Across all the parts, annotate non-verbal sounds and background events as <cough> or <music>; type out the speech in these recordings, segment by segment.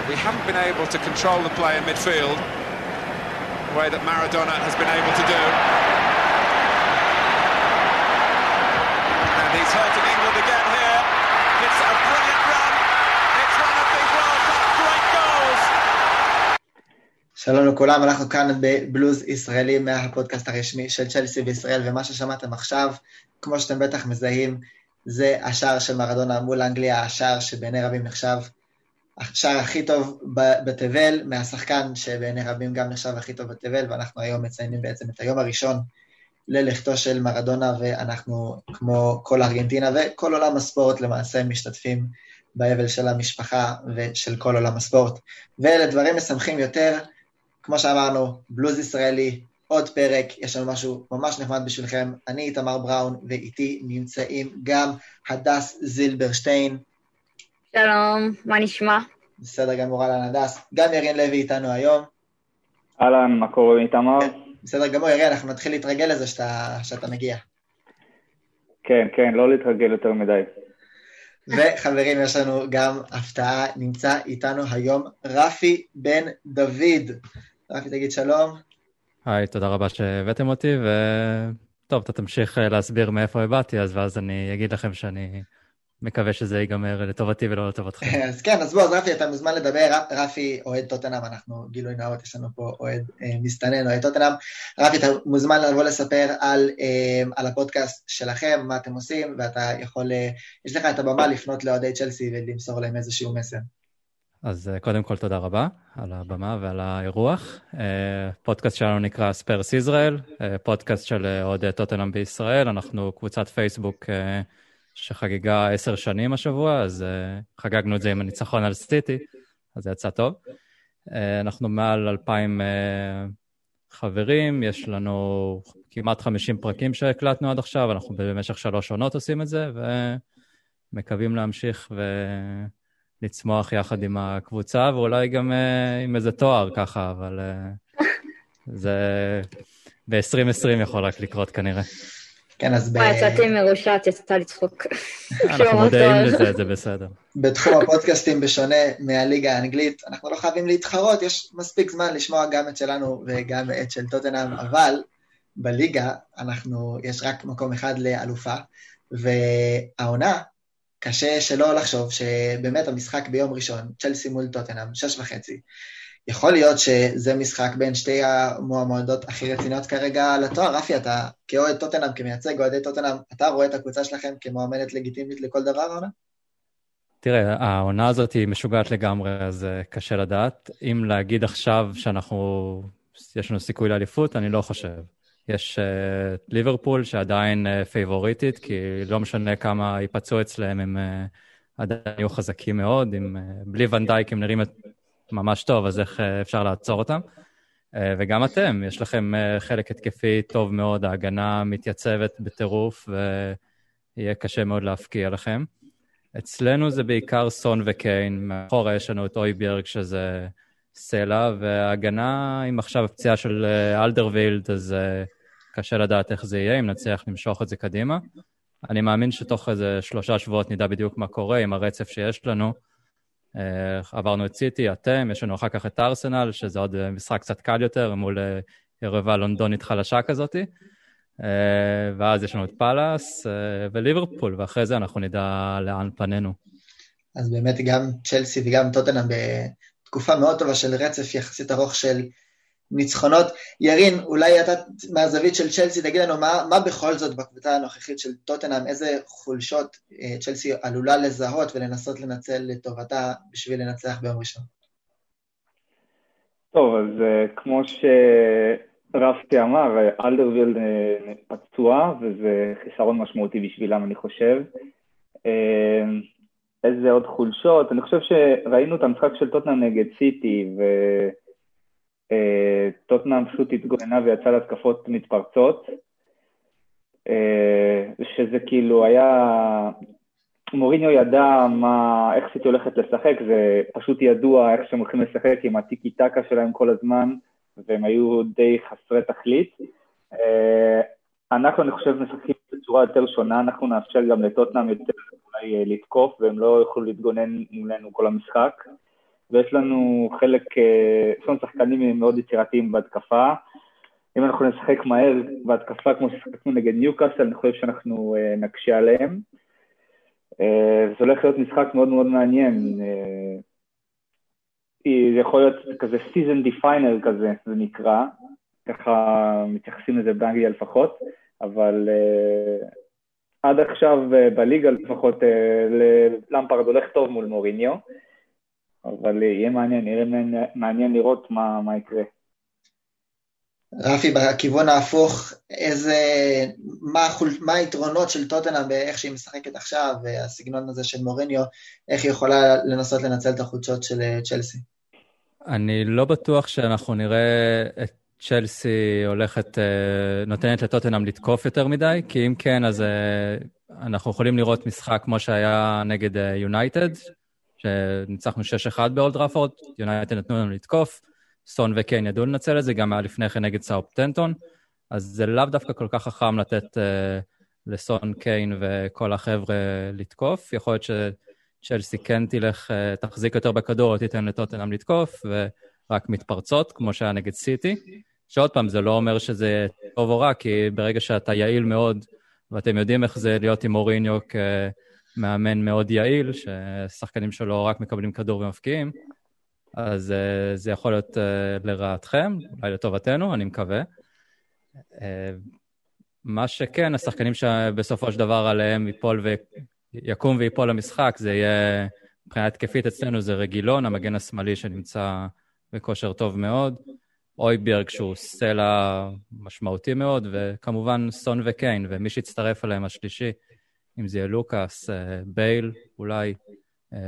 but we haven't been able to control the play in midfield the way that Maradona has been able to do. And he's hurting England again here. It's a brilliant run. It's one of the World Cup great goals. שלום לכולם, אנחנו כאן בבלוז ישראלי מהפודקאסט הרשמי של צ'לסי בישראל, ומה ששמעתם עכשיו, כמו שאתם בטח מזהים, זה השער של מרדונה מול אנגליה, השער שבעיני רבים נחשב השער הכי טוב בתבל, מהשחקן שבעיני רבים גם נחשב הכי טוב בתבל, ואנחנו היום מציינים בעצם את היום הראשון ללכתו של מרדונה, ואנחנו, כמו כל ארגנטינה וכל עולם הספורט, למעשה משתתפים באבל של המשפחה ושל כל עולם הספורט. ולדברים משמחים יותר, כמו שאמרנו, בלוז ישראלי, עוד פרק, יש לנו משהו ממש נחמד בשבילכם. אני איתמר בראון, ואיתי נמצאים גם הדס זילברשטיין. שלום, מה נשמע? בסדר גמור, אהלן הדס. גם ירין לוי איתנו היום. אהלן, מה קורה איתמר? בסדר גמור, ירין, אנחנו נתחיל להתרגל לזה שאתה, שאתה מגיע. כן, כן, לא להתרגל יותר מדי. וחברים, יש לנו גם הפתעה, נמצא איתנו היום רפי בן דוד. רפי, תגיד שלום. היי, תודה רבה שהבאתם אותי, וטוב, אתה תמשיך להסביר מאיפה הבאתי, אז ואז אני אגיד לכם שאני מקווה שזה ייגמר לטובתי ולא לטובתכם. <laughs> אז כן, אז בוא, אז רפי, אתה מוזמן לדבר. רפי אוהד טוטנאם, אנחנו גילוי נאות, יש לנו פה אוהד אה, מסתנן, אוהד טוטנאם. רפי, אתה מוזמן לבוא לספר על, אה, על הפודקאסט שלכם, מה אתם עושים, ואתה יכול, אה, יש לך את הבמה לפנות לאוהדי צ'לסי ולמסור להם איזשהו מסר. אז קודם כל תודה רבה על הבמה ועל האירוח. פודקאסט שלנו נקרא ספרס ישראל, פודקאסט של אוהדי טוטנאם בישראל, אנחנו קבוצת פייסבוק שחגגה עשר שנים השבוע, אז uh, חגגנו את זה עם הניצחון על סטיטי, אז זה יצא טוב. Uh, אנחנו מעל אלפיים uh, חברים, יש לנו כמעט חמישים פרקים שהקלטנו עד עכשיו, אנחנו במשך שלוש עונות עושים את זה, ומקווים להמשיך ולצמוח יחד עם הקבוצה, ואולי גם uh, עם איזה תואר ככה, אבל uh, זה ב-2020 יכול רק לקרות כנראה. כן, אז ב... וואי, יצאתי מרושעת, יצא לצחוק. אנחנו מודעים לזה, זה בסדר. בתחום הפודקאסטים, בשונה מהליגה האנגלית, אנחנו לא חייבים להתחרות, יש מספיק זמן לשמוע גם את שלנו וגם את של טוטנאם, אבל בליגה אנחנו, יש רק מקום אחד לאלופה, והעונה, קשה שלא לחשוב שבאמת המשחק ביום ראשון, צ'לסי מול טוטנאם, שש וחצי, יכול להיות שזה משחק בין שתי המועמדות הכי רציניות כרגע לתואר. רפי, אתה כאוהד טוטנאם, כמייצג אוהדי טוטנאם, אתה רואה את הקבוצה שלכם כמועמדת לגיטימית לכל דבר העונה? תראה, העונה הזאת היא משוגעת לגמרי, אז uh, קשה לדעת. אם להגיד עכשיו שאנחנו, יש לנו סיכוי לאליפות, אני לא חושב. יש uh, ליברפול שעדיין uh, פייבוריטית, כי לא משנה כמה ייפצעו אצלם, הם uh, עדיין יהיו חזקים מאוד. עם, אה, בלי ונדייק הם נראים ממש טוב, אז איך אה, אפשר לעצור אותם? אה, וגם אתם, יש לכם אה, חלק התקפי טוב מאוד, ההגנה מתייצבת בטירוף, ויהיה קשה מאוד להפקיע לכם. אצלנו זה בעיקר סון וקיין, מאחורה יש לנו את הויברג שזה סלע, וההגנה עם עכשיו הפציעה של אלדרווילד, אז קשה לדעת איך זה יהיה, אם נצליח למשוך את זה קדימה. אני מאמין שתוך איזה שלושה שבועות נדע בדיוק מה קורה עם הרצף שיש לנו. אה, עברנו את סיטי, אתם, יש לנו אחר כך את ארסנל, שזה עוד אה, משחק קצת קל יותר, מול אה, יריבה לונדונית חלשה כזאת. ואז יש לנו את פאלאס וליברפול, ואחרי זה אנחנו נדע לאן פנינו. אז באמת גם צ'לסי וגם טוטנאם בתקופה מאוד טובה של רצף יחסית ארוך של ניצחונות. ירין, אולי אתה מהזווית של צ'לסי, תגיד לנו מה, מה בכל זאת בקבוצה הנוכחית של טוטנאם, איזה חולשות אה, צ'לסי עלולה לזהות ולנסות לנצל לטובתה בשביל לנצח ביום ראשון. טוב, אז אה, כמו שרפי אמר, אלדרווילד אה, פצוע, וזה חיסרון משמעותי בשבילם, אני חושב. איזה עוד חולשות? אני חושב שראינו את המשחק של טוטנאם נגד סיטי, ו... אה, טוטנאם פשוט התגוננה ויצאה להתקפות מתפרצות, אה, שזה כאילו היה... מוריניו ידע מה, איך סיטי הולכת לשחק, זה פשוט ידוע איך שהם הולכים לשחק עם הטיקי טקה שלהם כל הזמן, והם היו די חסרי תכלית. אה, אנחנו, אני חושב, משחקים בצורה יותר שונה, אנחנו נאפשר גם לטוטנאם יותר אולי לתקוף, והם לא יוכלו להתגונן מולנו כל המשחק. ויש לנו חלק, אה, יש לנו שחקנים מאוד יצירתיים בהתקפה. אם אנחנו נשחק מהר בהתקפה כמו ששחקנו נגד ניוקאסל, אני חושב שאנחנו אה, נקשה עליהם. זה הולך להיות משחק מאוד מאוד מעניין. זה יכול להיות כזה season definer כזה, זה נקרא, ככה מתייחסים לזה באנגליה לפחות, אבל uh, עד עכשיו uh, בליגה לפחות uh, למפרד הולך טוב מול מוריניו, אבל uh, יהיה מעניין, יהיה מעניין לראות מה, מה יקרה. רפי, בכיוון ההפוך, איזה, מה, מה היתרונות של טוטנאם באיך שהיא משחקת עכשיו, והסגנון הזה של מוריניו, איך היא יכולה לנסות לנצל את החולשות של צ'לסי? אני לא בטוח שאנחנו נראה את צ'לסי הולכת, אה, נותנת לטוטנאם לתקוף יותר מדי, כי אם כן, אז אה, אנחנו יכולים לראות משחק כמו שהיה נגד יונייטד, שניצחנו 6-1 באולד ראפורד, יונייטד נתנו לנו לתקוף, סון וקיין ידעו לנצל את זה, גם היה לפני כן נגד סאופטנטון, אז זה לאו דווקא כל כך חכם לתת uh, לסון, קיין וכל החבר'ה לתקוף. יכול להיות שצ'לסי כן תלך, uh, תחזיק יותר בכדור, או תיתן לטוטנאם לתקוף, ורק מתפרצות, כמו שהיה נגד סיטי. שעוד פעם, זה לא אומר שזה טוב או רע, כי ברגע שאתה יעיל מאוד, ואתם יודעים איך זה להיות עם אוריניו כמאמן מאוד יעיל, ששחקנים שלו רק מקבלים כדור ומפקיעים, אז uh, זה יכול להיות uh, לרעתכם, אולי לטובתנו, אני מקווה. Uh, מה שכן, השחקנים שבסופו של דבר עליהם ייפול ויקום וייפול למשחק, זה יהיה, מבחינה התקפית אצלנו זה רגילון, המגן השמאלי שנמצא בכושר טוב מאוד. אויברג שהוא סלע משמעותי מאוד, וכמובן סון וקיין, ומי שיצטרף אליהם השלישי, אם זה יהיה לוקאס, אה, בייל, אולי. אה,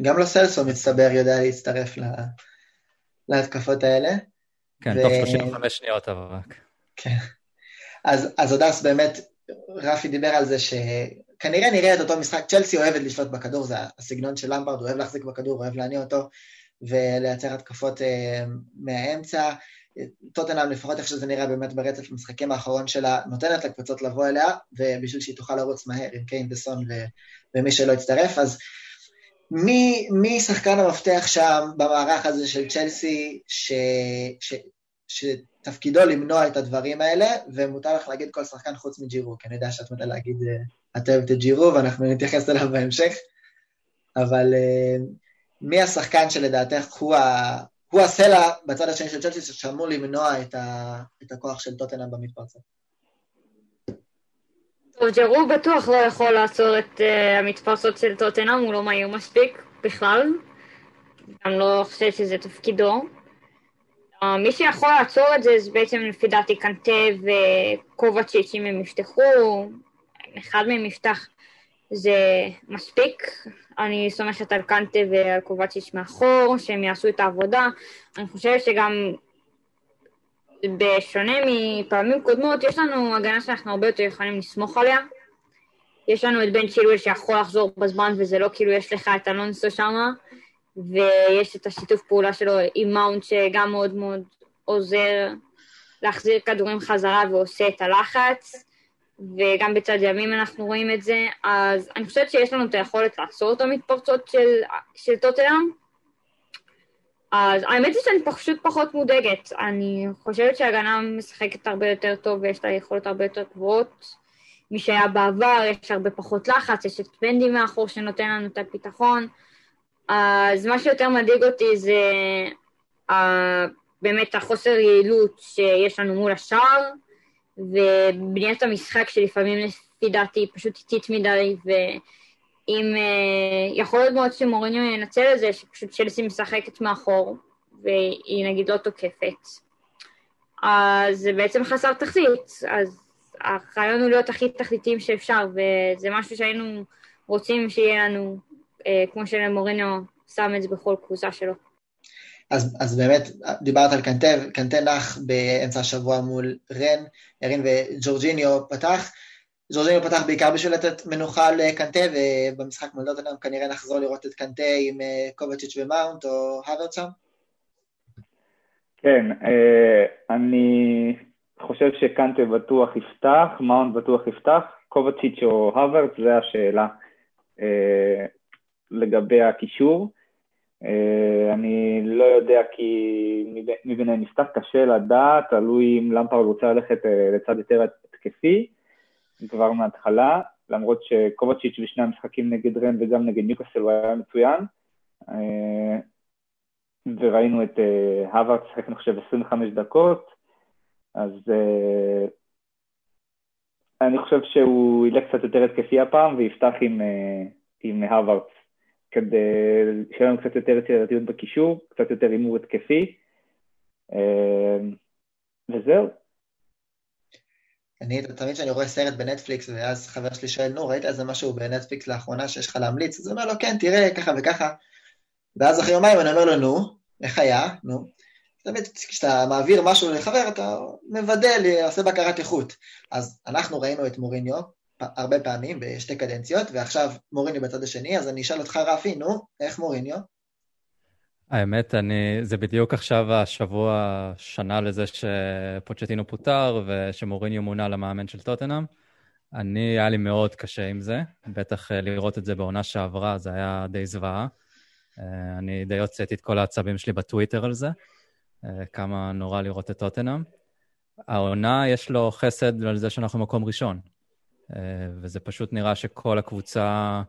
גם לא סלסו מצטבר יודע להצטרף לה... להתקפות האלה. כן, ו... תוך 35 שניות אבל רק. כן. אז, אז הדס באמת, רפי דיבר על זה שכנראה נראה את אותו משחק, צ'לסי אוהבת לשלוט בכדור, זה הסגנון של למברד, הוא אוהב להחזיק בכדור, אוהב להניע אותו, ולייצר התקפות אה, מהאמצע. טוטנאם, לפחות איך שזה נראה באמת ברצף המשחקים האחרון שלה, נותנת לקבוצות לבוא אליה, ובשביל שהיא תוכל לרוץ מהר עם קיין וסון ו... ומי שלא יצטרף, אז מי, מי שחקן המפתח שם במערך הזה של צ'לסי, ש... ש... שתפקידו למנוע את הדברים האלה, ומותר לך להגיד כל שחקן חוץ מג'ירו, כי אני יודע שאת מתה להגיד, אה, את אוהבת את ג'ירו, ואנחנו נתייחס אליו בהמשך, אבל אה, מי השחקן שלדעתך הוא, ה... הוא הסלע בצד השני של צ'לסי שאמור למנוע את, ה... את הכוח של טוטנאם במתפרצות? טוב, ג'רו בטוח לא יכול לעצור את uh, המתפרצות של טוטנאם, הוא לא מהיר מספיק בכלל. גם לא חושב שזה תפקידו. Uh, מי שיכול לעצור את זה זה בעצם לפי דעתי קנטה וקובצ'יץ' אם הם יפתחו, אחד מהם יפתח זה מספיק. אני סומכת על קנטה ועל קובצ'יץ' מאחור, שהם יעשו את העבודה. אני חושבת שגם בשונה מפעמים קודמות, יש לנו הגנה שאנחנו הרבה יותר יכולים לסמוך עליה. יש לנו את בן צ'ילואל שיכול לחזור בזמן, וזה לא כאילו יש לך את אלונסו שמה, ויש את השיתוף פעולה שלו עם מאונט שגם מאוד מאוד עוזר להחזיר כדורים חזרה ועושה את הלחץ. וגם בצד ימים אנחנו רואים את זה, אז אני חושבת שיש לנו את היכולת לעצור את המתפרצות של, של טוטלאם. אז האמת היא שאני פשוט פחות מודאגת. אני חושבת שההגנה משחקת הרבה יותר טוב ויש לה יכולות הרבה יותר גבוהות. מי שהיה בעבר, יש הרבה פחות לחץ, יש את בנדי מאחור שנותן לנו את הביטחון. אז מה שיותר מדאיג אותי זה uh, באמת החוסר יעילות שיש לנו מול השער. ובניית המשחק שלפעמים לפי דעתי היא פשוט איטית מדי, ואם uh, יכול להיות מאוד שמוריניו ינצל את זה, שפשוט צ'לסי משחקת מאחור, והיא נגיד לא תוקפת, אז זה בעצם חסר תכלית, אז הרעיון הוא להיות הכי תכליתיים שאפשר, וזה משהו שהיינו רוצים שיהיה לנו, אה, כמו שלמוריניו שם את זה בכל קבוצה שלו. אז, אז באמת, דיברת על קנטה, קנטה נח באמצע השבוע מול רן, ירין וג'ורג'יניו פתח. ג'ורג'יניו פתח בעיקר בשביל לתת מנוחה לקנטה, ובמשחק מול טוטנאם כנראה נחזור לראות את קנטה עם אה, קובאצ'יץ' ומאונט או האוורט שם? כן, אה, אני חושב שקנטה בטוח יפתח, מאונט בטוח יפתח, קובצ'יץ' או האוורט, זה השאלה אה, לגבי הקישור. אה, אני לא יודע כי מביניהם נפתח קשה לדעת, תלוי אם למפרד רוצה ללכת אה, לצד יותר התקפי, כבר מההתחלה, למרות שקובצ'יץ' בשני המשחקים נגד רן וגם נגד ניוקאסל הוא היה מצוין. אה, וראינו את הווארט שחק, אני חושב, 25 דקות, אז אני חושב שהוא ילך קצת יותר התקפי הפעם ויפתח עם, עם הווארט כדי שיהיה לנו קצת יותר יצירתיות בקישור, קצת יותר הימור התקפי, אמ, וזהו. אני, תמיד כשאני רואה סרט בנטפליקס, ואז חבר שלי שואל, נו, ראית איזה משהו בנטפליקס לאחרונה שיש לך להמליץ? אז הוא אומר לו, כן, תראה, ככה וככה. ואז אחרי יומיים אני אומר לו, נו, איך היה? נו. תמיד כשאתה מעביר משהו לחבר, אתה מבדל, עושה בקרת איכות. אז אנחנו ראינו את מוריניו, הרבה פעמים בשתי קדנציות, ועכשיו מוריניו בצד השני, אז אני אשאל אותך, רפי, נו, איך מוריניו? האמת, אני, זה בדיוק עכשיו השבוע שנה לזה שפוצ'טינו פוטר ושמוריניו מונה למאמן של טוטנאם. אני, היה לי מאוד קשה עם זה, בטח אה, לראות את זה בעונה שעברה, זה היה די זוועה. אה, אני די הוצאתי את כל העצבים שלי בטוויטר על זה, אה, כמה נורא לראות את טוטנאם. העונה, יש לו חסד על זה שאנחנו מקום ראשון. אה, וזה פשוט נראה שכל הקבוצה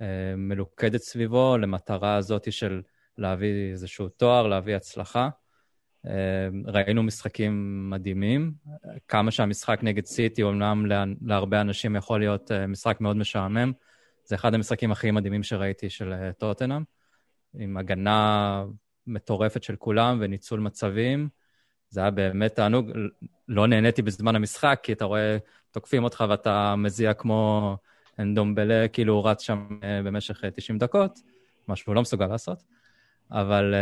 אה, מלוכדת סביבו למטרה הזאת של להביא איזשהו תואר, להביא הצלחה. אה, ראינו משחקים מדהימים. כמה שהמשחק נגד סיטי, אומנם להרבה אנשים יכול להיות משחק מאוד משעמם, זה אחד המשחקים הכי מדהימים שראיתי של טוטנאם, עם הגנה מטורפת של כולם וניצול מצבים. זה היה באמת תענוג. לא נהניתי בזמן המשחק, כי אתה רואה תוקפים אותך ואתה מזיע כמו אנדומבלה, כאילו הוא רץ שם אה, במשך 90 אה, דקות, מה שהוא לא מסוגל לעשות. אבל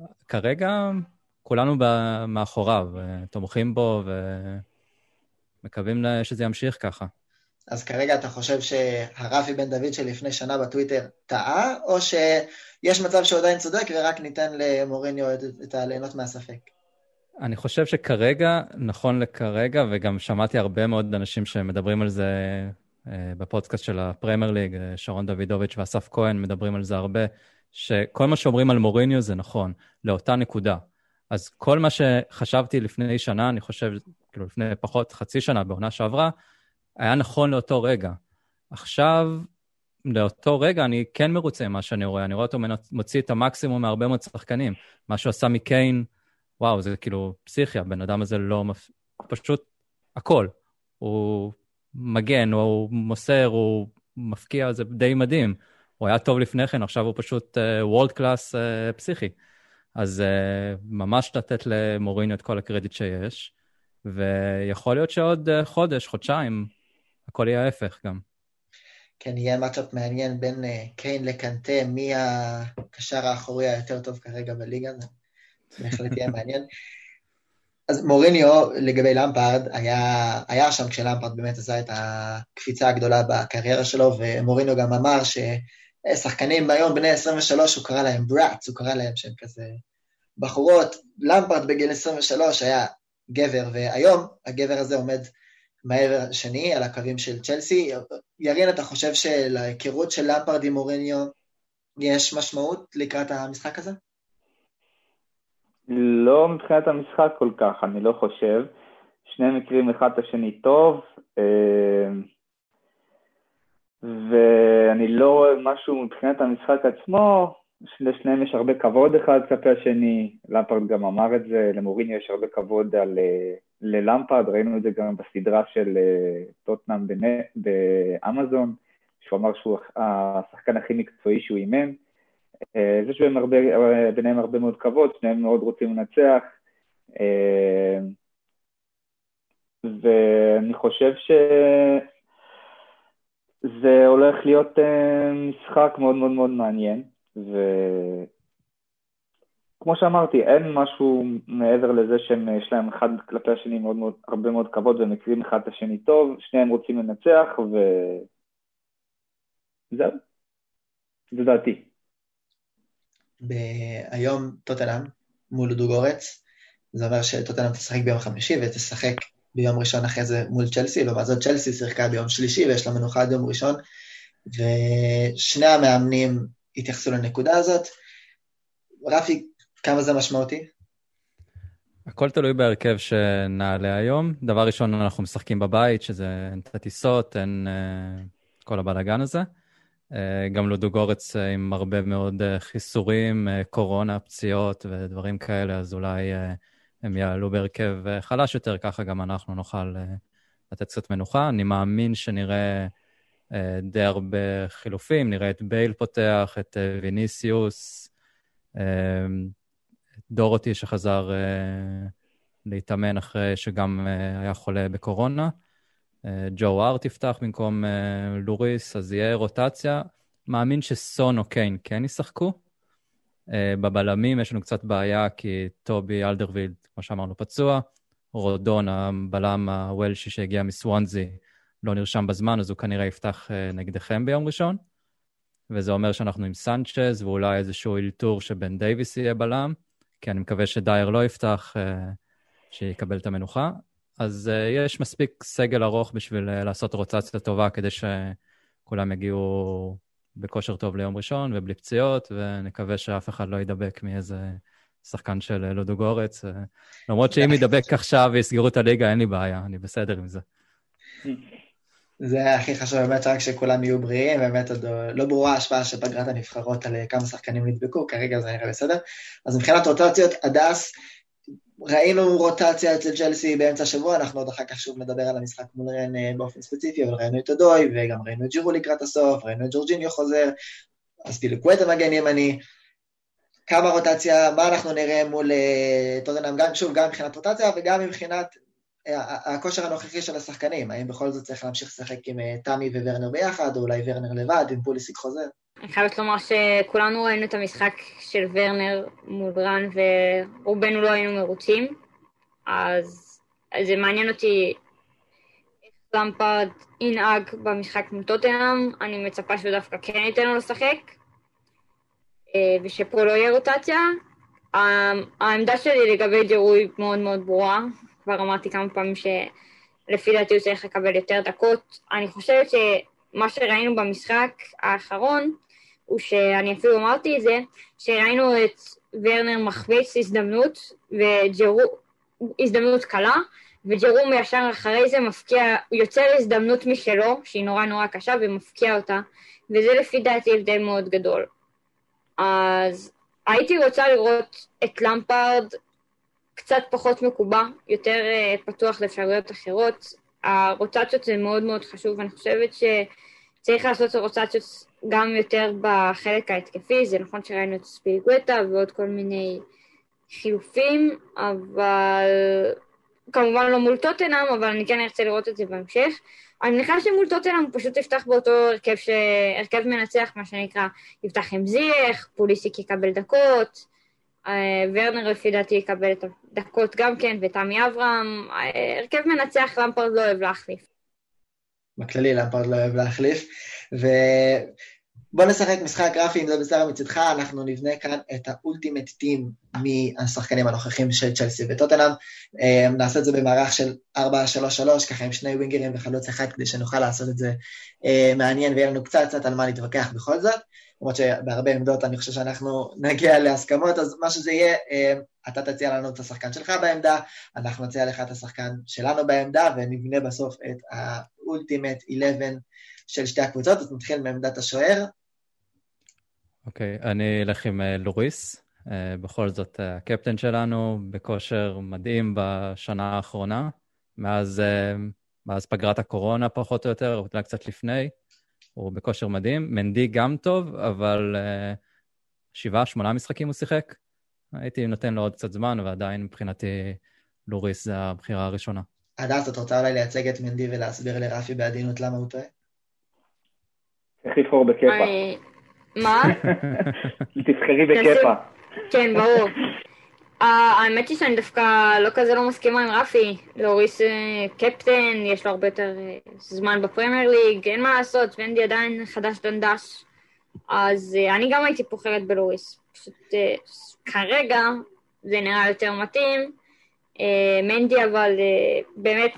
uh, כרגע כולנו מאחוריו, תומכים בו ומקווים שזה ימשיך ככה. אז כרגע אתה חושב שהרפי בן דוד שלפני שנה בטוויטר טעה, או שיש מצב שהוא עדיין צודק ורק ניתן למוריניו את הליהנות מהספק? אני חושב שכרגע, נכון לכרגע, וגם שמעתי הרבה מאוד אנשים שמדברים על זה אה, בפודקאסט של הפרמייר ליג, אה, שרון דוידוביץ' ואסף כהן מדברים על זה הרבה, שכל מה שאומרים על מוריניו זה נכון, לאותה נקודה. אז כל מה שחשבתי לפני שנה, אני חושב, כאילו לפני פחות חצי שנה, בעונה שעברה, היה נכון לאותו רגע. עכשיו, לאותו רגע אני כן מרוצה ממה שאני רואה, אני רואה אותו מוציא את המקסימום מהרבה מאוד שחקנים. מה שהוא עשה מקיין, וואו, זה כאילו פסיכיה, הבן אדם הזה לא... מפ... פשוט הכל. הוא מגן, הוא מוסר, הוא מפקיע, זה די מדהים. הוא היה טוב לפני כן, עכשיו הוא פשוט וולד uh, קלאס uh, פסיכי. אז uh, ממש לתת למוריניו את כל הקרדיט שיש, ויכול להיות שעוד uh, חודש, חודשיים, הכל יהיה ההפך גם. כן, יהיה מצ'אפ מעניין בין uh, קיין לקנטה, מי הקשר האחורי היותר טוב כרגע בליגה. הזאת. בהחלט יהיה מעניין. אז מוריניו לגבי למפרד היה, היה שם כשלמפרד באמת עשה את הקפיצה הגדולה בקריירה שלו, ומוריניו גם אמר ששחקנים היום בני 23, הוא קרא להם בראטס, הוא קרא להם שהם כזה בחורות. למפרד בגיל 23 היה גבר, והיום הגבר הזה עומד מעבר השני, על הקווים של צ'לסי. ירין, אתה חושב שלהיכרות של למפרד עם מוריניו יש משמעות לקראת המשחק הזה? לא מבחינת המשחק כל כך, אני לא חושב. שני מקרים אחד את השני טוב, אה, ואני לא רואה משהו מבחינת המשחק עצמו, לשניהם יש הרבה כבוד אחד כלפי השני, למפרד גם אמר את זה, למוריני יש הרבה כבוד על, אה, ללמפרד, ראינו את זה גם בסדרה של אה, טוטנאם באמזון, שהוא אמר שהוא השחקן הכי מקצועי שהוא אימן. אה, יש ביניהם הרבה, ביניהם הרבה מאוד כבוד, שניהם מאוד רוצים לנצח. אה, ואני חושב שזה הולך להיות אה, משחק מאוד מאוד מאוד מעניין. וכמו שאמרתי, אין משהו מעבר לזה שיש להם אחד כלפי השני מאוד מאוד, הרבה מאוד כבוד ומכירים אחד את השני טוב, שניהם רוצים לנצח וזהו. זה דעתי. היום טוטנאם מול דוגורץ, זה אומר שטוטנאם תשחק ביום חמישי ותשחק ביום ראשון אחרי זה מול צ'לסי, לעומת זאת צ'לסי שיחקה ביום שלישי ויש לה מנוחה עד יום ראשון, ושני המאמנים התייחסו לנקודה הזאת. רפי, כמה זה משמעותי? הכל תלוי בהרכב שנעלה היום. דבר ראשון, אנחנו משחקים בבית, שזה אין את הטיסות, אין uh, כל הבלאגן הזה. Uh, גם לודוגורץ uh, עם הרבה מאוד uh, חיסורים, קורונה, פציעות ודברים כאלה, אז אולי הם יעלו בהרכב חלש יותר, ככה גם אנחנו נוכל לתת קצת מנוחה. אני מאמין שנראה די הרבה חילופים, נראה את בייל פותח, את ויניסיוס, uh, דורותי שחזר להתאמן אחרי שגם היה חולה בקורונה. ג'ו ארט יפתח במקום uh, לוריס, אז יהיה רוטציה. מאמין שסון או קיין כן ישחקו. אה, בבלמים יש לנו קצת בעיה, כי טובי אלדרווילד, כמו שאמרנו, פצוע. רודון, הבלם הוולשי שהגיע מסוונזי, לא נרשם בזמן, אז הוא כנראה יפתח אה, נגדכם ביום ראשון. וזה אומר שאנחנו עם סנצ'ז, ואולי איזשהו אלתור שבן דייוויס יהיה בלם. כי אני מקווה שדייר לא יפתח, שיקבל את המנוחה. אז אה, יש מספיק סגל ארוך בשביל אה, לעשות רוטציה טובה, כדי שכולם יגיעו בכושר טוב ליום ראשון ובלי פציעות, ונקווה שאף אחד לא יידבק מאיזה שחקן של לודו גורץ. Uh, למרות שאם ידבק עכשיו ויסגרו את הליגה, אין לי בעיה, אני בסדר עם זה. זה הכי חשוב באמת, רק שכולם יהיו בריאים, באמת עוד לא ברורה ההשפעה של פגרת הנבחרות על כמה שחקנים נדבקו, כרגע זה נראה בסדר. אז מבחינת רוטציות, הדס, ראינו רוטציה אצל צ'לסי באמצע השבוע, אנחנו עוד אחר כך שוב נדבר על המשחק מול רן באופן ספציפי, אבל ראינו את הדוי, וגם ראינו את ג'ירו לקראת הסוף, ראינו את ג'ורג'יניו חוזר, אז פיליקווטה מגן ימני. כמה רוטציה, מה אנחנו נראה מול טוטנאם, גם שוב, גם מבחינת רוטציה וגם מבחינת הכושר הנוכחי של השחקנים, האם בכל זאת צריך להמשיך לשחק עם תמי וורנר ביחד, או אולי וורנר לבד, אם פוליסיק חוזר? אני חייבת לומר שכולנו ראינו את המשחק של וורנר מול רן, ורובנו לא היינו מרוצים, אז, אז זה מעניין אותי איך למפרד ינהג במשחק מול טוטנאם, אני מצפה שהוא דווקא כן ייתן לו לשחק, ושפה לא יהיה רוטציה. העמדה שלי לגבי ג'רוי מאוד מאוד ברורה, כבר אמרתי כמה פעמים שלפי דעתי הוא צריך לקבל יותר דקות. אני חושבת שמה שראינו במשחק האחרון, הוא שאני אפילו אמרתי את זה, שראינו את ורנר מחמיץ הזדמנות, וג'רו, הזדמנות קלה, וג'רום ישר אחרי זה מפקיע, יוצר הזדמנות משלו, שהיא נורא נורא קשה, ומפקיע אותה, וזה לפי דעתי הבדל מאוד גדול. אז הייתי רוצה לראות את למפארד קצת פחות מקובע, יותר uh, פתוח לאפשרויות אחרות. הרוטציות זה מאוד מאוד חשוב, ואני חושבת שצריך לעשות רוטציות גם יותר בחלק ההתקפי, זה נכון שראינו את ספיליגווטה ועוד כל מיני חילופים, אבל כמובן לא מול טוטנאם, אבל אני כן ארצה לראות את זה בהמשך. אני מניחה שמול טוטנאם הוא פשוט יפתח באותו הרכב, ש... הרכב מנצח, מה שנקרא, יפתח עם זייח, פוליסיק יקבל דקות, ורנר לפי דעתי יקבל את הדקות גם כן, ותמי אברהם, הרכב מנצח, למפרד לא אוהב להחליף. בכללי למפרד לא אוהב להחליף, ובוא נשחק משחק גרפי, אם זה בסדר מצדך, אנחנו נבנה כאן את האולטימט טים מהשחקנים הנוכחים של צ'לסי וטוטנאם, נעשה את זה במערך של 4-3-3, ככה עם שני ווינגרים וחלוץ אחד, כדי שנוכל לעשות את זה מעניין ויהיה לנו קצת קצת על מה להתווכח בכל זאת. למרות שבהרבה עמדות אני חושב שאנחנו נגיע להסכמות, אז מה שזה יהיה, אתה תציע לנו את השחקן שלך בעמדה, אנחנו נציע לך את השחקן שלנו בעמדה, ונבנה בסוף את האולטימט 11 של שתי הקבוצות, אז נתחיל מעמדת השוער. אוקיי, okay, אני אלך עם לוריס, בכל זאת הקפטן שלנו, בכושר מדהים בשנה האחרונה, מאז, מאז פגרת הקורונה פחות או יותר, אולי קצת לפני. הוא בכושר מדהים. מנדי גם טוב, אבל שבעה, שמונה משחקים הוא שיחק. הייתי נותן לו עוד קצת זמן, ועדיין מבחינתי לוריס זה הבחירה הראשונה. הדס, את רוצה אולי לייצג את מנדי ולהסביר לרפי בעדינות למה הוא טועה? איך לבחור בכיפה. מה? <laughs> תבחרי בכיפה. כן, ברור. האמת היא שאני דווקא לא כזה לא מסכימה עם רפי. לוריס קפטן, יש לו הרבה יותר זמן בפרמייר ליג, אין מה לעשות, ונדי עדיין חדש דנדש. אז אני גם הייתי בוחרת בלוריס. פשוט כרגע זה נראה יותר מתאים. מנדי אבל באמת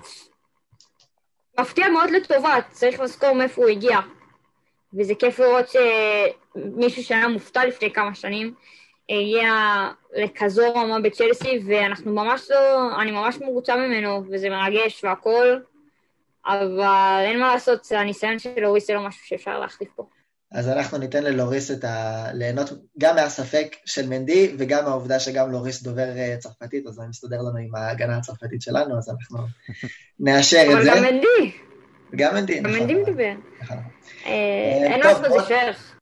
מפתיע מאוד לטובה, צריך לזכור מאיפה הוא הגיע. וזה כיף לראות שמישהו שהיה מופתע לפני כמה שנים, הגיע לכזו רמה בצ'לסי, ואנחנו ממש לא, אני ממש מרוצה ממנו, וזה מרגש והכול, אבל אין מה לעשות, הניסיון של לוריס זה לא משהו שאפשר להחליף פה. אז אנחנו ניתן ללוריס את ה... ליהנות גם מהספק של מנדי, וגם מהעובדה שגם לוריס דובר אה, צרפתית, אז זה מסתדר לנו עם ההגנה הצרפתית שלנו, אז אנחנו <laughs> נאשר את זה. אבל גם מנדי. גם מנדי, גם נכון. מנדי מדבר. נכון. אה, אה, אין טוב, לך בזה בוא- שייך.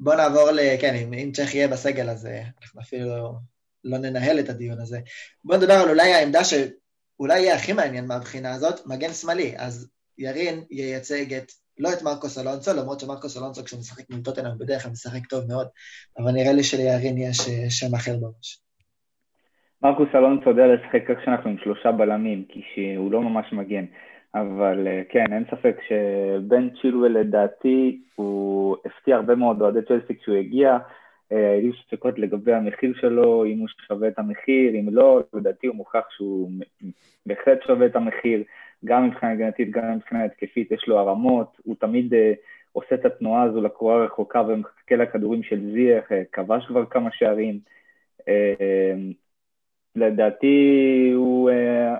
בוא נעבור ל... כן, אם, אם צ'ך יהיה בסגל, אז אנחנו אפילו לא, לא ננהל את הדיון הזה. בוא נדבר על אולי העמדה שאולי יהיה הכי מעניין מהבחינה הזאת, מגן שמאלי. אז ירין ייצג את, לא את מרקוס אלונסו, למרות שמרקוס אלונסו כשהוא משחק מול טוטנאם בדרך כלל משחק טוב מאוד, אבל נראה לי שלירין יש אה, שם אחר בראש. מרקוס אלונסו יודע לשחק איך שאנחנו עם שלושה בלמים, כי שהוא לא ממש מגן. אבל אה, כן, אין ספק שבן צ'ילואל לדעתי, הוא הפתיע הרבה מאוד אוהדי צ'לסי כשהוא הגיע. אה, היו ספקות לגבי המחיר שלו, אם הוא שווה את המחיר, אם לא, לדעתי הוא מוכח שהוא בהחלט שווה את המחיר, גם מבחינה הגנתית, גם מבחינה התקפית, יש לו הרמות, הוא תמיד אה, עושה את התנועה הזו לקורה הרחוקה ומחכה לכדורים של זייח, אה, כבש כבר כמה שערים. אה, לדעתי הוא, אה,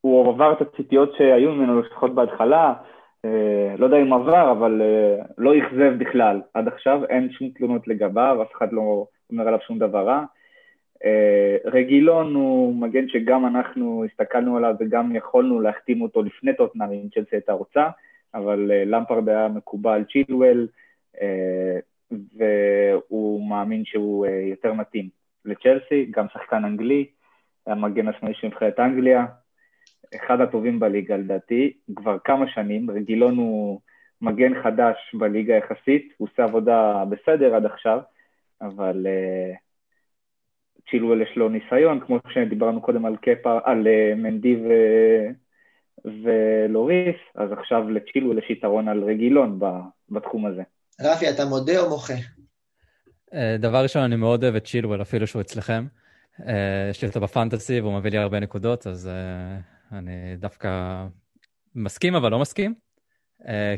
הוא עבר את הציפיות שהיו ממנו לפחות בהתחלה, אה, לא יודע אם עבר, אבל אה, לא אכזב בכלל עד עכשיו, אין שום תלונות לגביו, אף אחד לא אומר עליו שום דבר רע. אה, רגילון הוא מגן שגם אנחנו הסתכלנו עליו וגם יכולנו להחתים אותו לפני טוטנאם אם צ'לסי הייתה רוצה, אבל אה, למפרד היה מקובל צ'ילואל, אה, והוא מאמין שהוא אה, יותר מתאים לצ'לסי, גם שחקן אנגלי, המגן השמאלי של נבחרת אנגליה, אחד הטובים בליגה לדעתי, כבר כמה שנים, רגילון הוא מגן חדש בליגה יחסית, הוא עושה עבודה בסדר עד עכשיו, אבל uh, צ'ילואל יש לו ניסיון, כמו שדיברנו קודם על קפה, על uh, מנדי ו... ולוריס, אז עכשיו לצ'ילואל יש יתרון על רגילון בתחום הזה. רפי, אתה מודה או מוחה? אה, דבר ראשון, אני מאוד אוהב את צ'ילואל, אפילו שהוא אצלכם. אה, יש לי אותו בפנטסי והוא מביא לי הרבה נקודות, אז אה, אני דווקא מסכים, אבל לא מסכים.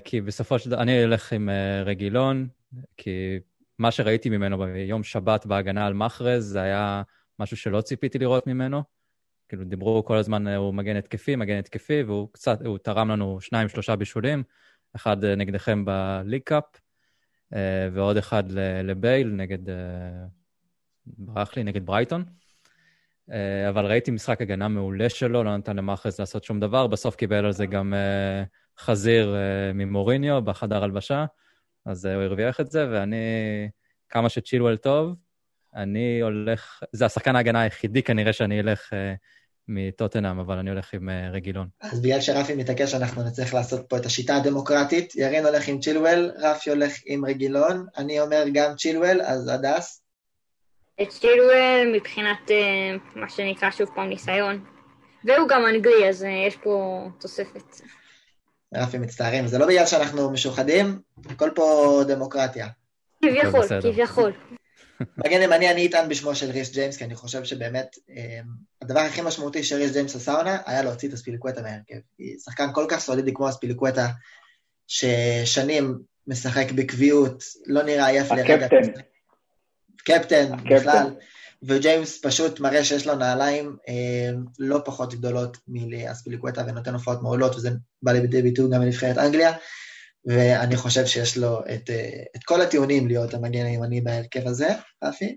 כי בסופו של דבר, אני אלך עם רגילון, כי מה שראיתי ממנו ביום שבת בהגנה על מחרז, זה היה משהו שלא ציפיתי לראות ממנו. כאילו, דיברו כל הזמן, הוא מגן התקפי, מגן התקפי, והוא קצת, הוא תרם לנו שניים, שלושה בישולים, אחד נגדכם ב League Cup, ועוד אחד לבייל נגד, ברח לי, נגד ברייטון. אבל ראיתי משחק הגנה מעולה שלו, לא נתן למאחרז לעשות שום דבר, בסוף קיבל על זה גם חזיר ממוריניו בחדר הלבשה, אז הוא הרוויח את זה, ואני, כמה שצ'ילוול טוב, אני הולך, זה השחקן ההגנה היחידי כנראה שאני אלך מטוטנאם, אבל אני הולך עם רגילון. אז בגלל שרפי מתעקש, אנחנו נצטרך לעשות פה את השיטה הדמוקרטית. ירין הולך עם צ'ילואל, רפי הולך עם רגילון, אני אומר גם צ'ילואל, אז הדס. את צ'ילואל מבחינת מה שנקרא שוב פעם ניסיון. והוא גם אנגלי, אז יש פה תוספת. רפי מצטערים, זה לא בגלל שאנחנו משוחדים, הכל פה דמוקרטיה. כביכול, כביכול. מגן ימני אני אטען בשמו של ריס ג'יימס, כי אני חושב שבאמת הדבר הכי משמעותי שריס ג'יימס עשה עונה, היה להוציא את הספיליקווטה מהרכב. שחקן כל כך סולידי כמו הספיליקווטה, ששנים משחק בקביעות, לא נראה עייף לרגע. הקפטן. קפטן, בכלל. וג'יימס פשוט מראה שיש לו נעליים אה, לא פחות גדולות מאספיליקווטה ונותן הופעות מעולות, וזה בא לידי ביטוי גם בנבחרת אנגליה, ואני חושב שיש לו את, אה, את כל הטיעונים להיות המגן הימני בהרכב הזה, רפי.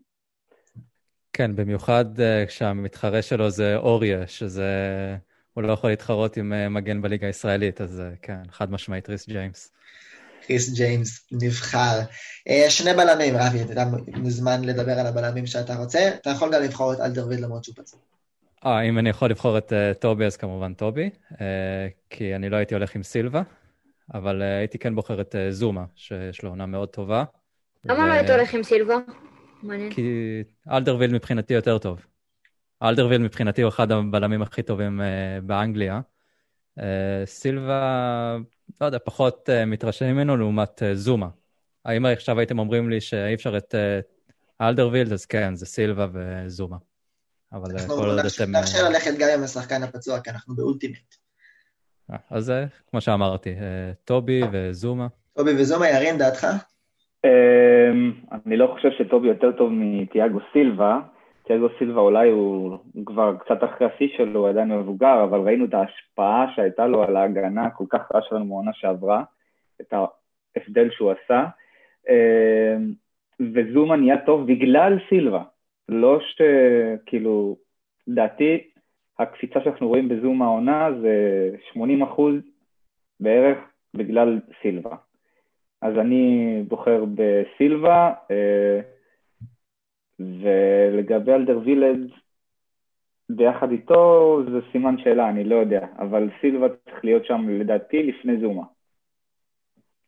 כן, במיוחד אה, כשהמתחרה שלו זה אורייה, שזה... הוא לא יכול להתחרות עם אה, מגן בליגה הישראלית, אז אה, כן, חד משמעית ריס ג'יימס. ריס ג'יימס נבחר. שני בלמים, רפי, אתה מוזמן לדבר על הבלמים שאתה רוצה. אתה יכול גם לבחור את אלדרווילד למרות שהוא פצוע. אה, אם אני יכול לבחור את אה, טובי, אז כמובן טובי, אה, כי אני לא הייתי הולך עם סילבה, אבל אה, הייתי כן בוחר את uh, זומה, שיש לו עונה מאוד טובה. למה. לא היית הולך עם סילבה? מעניין. כי אלדרווילד מבחינתי יותר טוב. אלדרווילד מבחינתי הוא אחד הבלמים הכי טובים אה, באנגליה. אה, סילבה... לא יודע, פחות אה, מתרשם ממנו לעומת אה, זומה. אם עכשיו הייתם אומרים לי שאי אפשר את אה, אלדרווילד, אז כן, זה סילבה וזומה. אבל כל עוד אתם... אנחנו נאפשר ללכת גם עם השחקן הפצוע, כי אנחנו ב ultimate. אז כמו שאמרתי, uh, טובי וזומה. טובי וזומה, ירין, דעתך? אמ, אני לא חושב שטובי יותר טוב מתיאגו סילבה. תיאגו סילבה אולי הוא כבר קצת אחרי השיא שלו, הוא עדיין מבוגר, אבל ראינו את ההשפעה שהייתה לו על ההגנה הכל כך רעה שלנו מעונה שעברה, את ההבדל שהוא עשה. אמ, וזומה נהיה טוב בגלל סילבה. לא שכאילו, דעתי, הקפיצה שאנחנו רואים בזום העונה זה 80 אחוז בערך בגלל סילבה. אז אני בוחר בסילבה, אה, ולגבי אלדר וילד, ביחד איתו זה סימן שאלה, אני לא יודע, אבל סילבה צריך להיות שם לדעתי לפני זומה.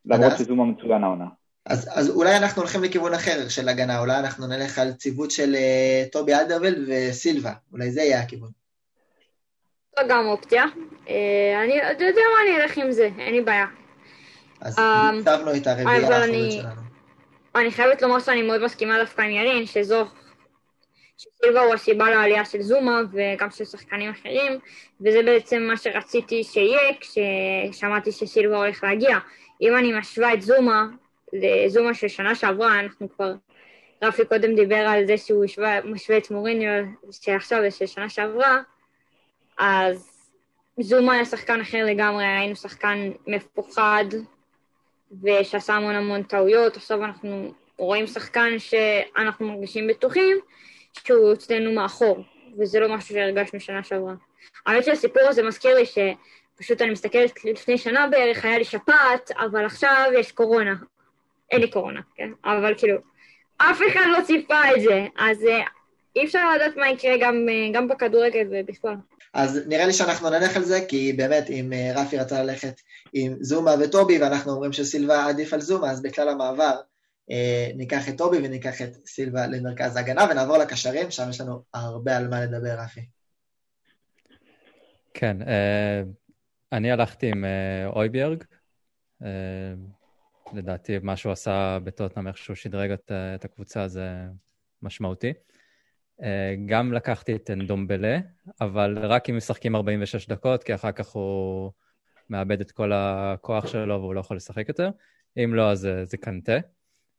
למרות שזומה מצוין העונה. אז, אז אולי אנחנו הולכים לכיוון אחר של הגנה, אולי אנחנו נלך על ציוות של uh, טובי אלדרוולד וסילבה, אולי זה יהיה הכיוון. זו גם אופציה. אה, אני, אתה יודע מה, אני אלך עם זה, אין לי בעיה. אז הצבנו את הרביעייה האחרונה שלנו. אני חייבת לומר שאני מאוד מסכימה דווקא עם ירין, שזו, שסילבה הוא הסיבה לעלייה של זומה וגם של שחקנים אחרים, וזה בעצם מה שרציתי שיהיה כששמעתי שסילבה הולך להגיע. אם אני משווה את זומה לזומה של שנה שעברה, אנחנו כבר, רפי קודם דיבר על זה שהוא משווה את מוריניו שעכשיו ושל שנה שעברה, אז זומה היה שחקן אחר לגמרי, היינו שחקן מפוחד ושעשה המון המון טעויות, עכשיו אנחנו רואים שחקן שאנחנו מרגישים בטוחים שהוא אצלנו מאחור, וזה לא משהו שהרגשנו שנה שעברה. האמת שהסיפור הזה מזכיר לי שפשוט אני מסתכלת לפני שנה בערך, היה לי שפעת, אבל עכשיו יש קורונה. אין לי קורונה, כן? אבל כאילו, אף אחד לא ציפה את זה, אז אה, אי אפשר לדעת מה יקרה גם, אה, גם בכדורגל ובכלל. אז נראה לי שאנחנו נלך על זה, כי באמת, אם אה, רפי רצה ללכת עם זומה וטובי, ואנחנו אומרים שסילבה עדיף על זומה, אז בכלל המעבר אה, ניקח את טובי וניקח את סילבה למרכז ההגנה, ונעבור לקשרים, שם יש לנו הרבה על מה לדבר, רפי. כן, אה, אני הלכתי עם אה, אויביארג. לדעתי, מה שהוא עשה בטוטנאם, איך שהוא שדרג את, הקבוצה, זה משמעותי. גם לקחתי את אנדומבלה, אבל רק אם משחקים 46 דקות, כי אחר כך הוא מאבד את כל הכוח שלו והוא לא יכול לשחק יותר. אם לא, אז זה קנטה.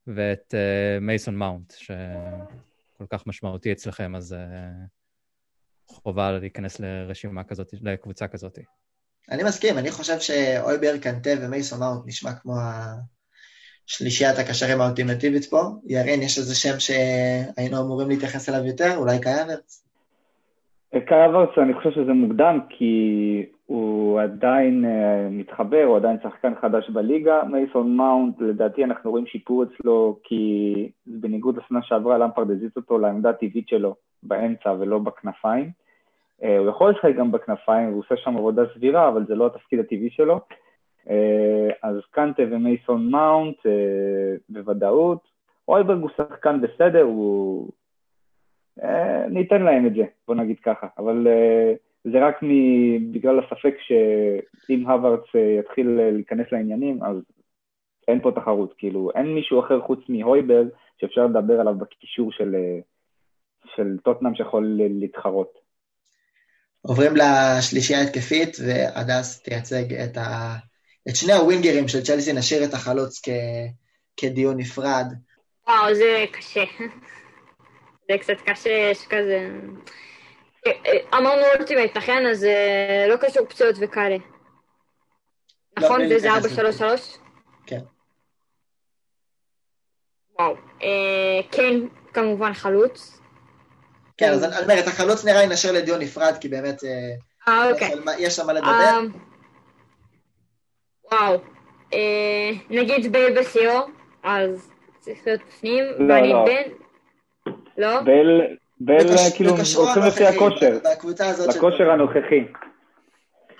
ואת מייסון uh, מאונט, שכל כך משמעותי אצלכם, אז uh, חובה להיכנס לרשימה כזאת, לקבוצה כזאת. אני מסכים, אני חושב שאויבר, קנטה ומייסון מאונט נשמע כמו שלישיית הקשרים האולטימטיבית פה. ירין, יש איזה שם שהיינו אמורים להתייחס אליו יותר? אולי קאי אברץ? קאי אברץ, אני חושב שזה מוקדם, כי הוא עדיין uh, מתחבר, הוא עדיין שחקן חדש בליגה. מייסון מאונט, לדעתי אנחנו רואים שיפור אצלו, כי בניגוד לשנה שעברה, למפרד הזיז אותו לעמדה הטבעית שלו באמצע ולא בכנפיים. Uh, הוא יכול לשחק גם בכנפיים, הוא עושה שם עבודה סבירה, אבל זה לא התפקיד הטבעי שלו. אה, אז קנטה ומייסון מאונט אה, בוודאות. אויברג הוא שחקן בסדר, הוא... אה, ניתן להם את זה, בוא נגיד ככה. אבל זה רק בגלל הספק שאם הווארץ יתחיל להיכנס לעניינים, אז אין פה תחרות. כאילו, אין מישהו אחר חוץ מהויברג שאפשר לדבר עליו בקישור של, של טוטנאם שיכול להתחרות. עוברים לשלישייה התקפית, והדס תייצג את ה... את שני הווינגרים של צ'לסי נשאיר את החלוץ כ... כדיון נפרד. וואו, זה קשה. <laughs> זה קצת קשה, שכזה... אמרנו אולטימט, נכון? אז אה, לא קשור פציעות וכאלה. לא, נכון? וזה 4-3-3? כן. וואו. אה, כן, כמובן חלוץ. כן, אז אני אומר, את החלוץ נראה לי נשאר לדיון נפרד, כי באמת... אה, אוקיי. יש שם מה לדבר. וואו. אה, נגיד בל בשיאו, אז צריך להיות בפנים, לא, ואני לא. בן... לא? בל, בל כאילו הולכים לפי הכושר, לכושר הנוכחי.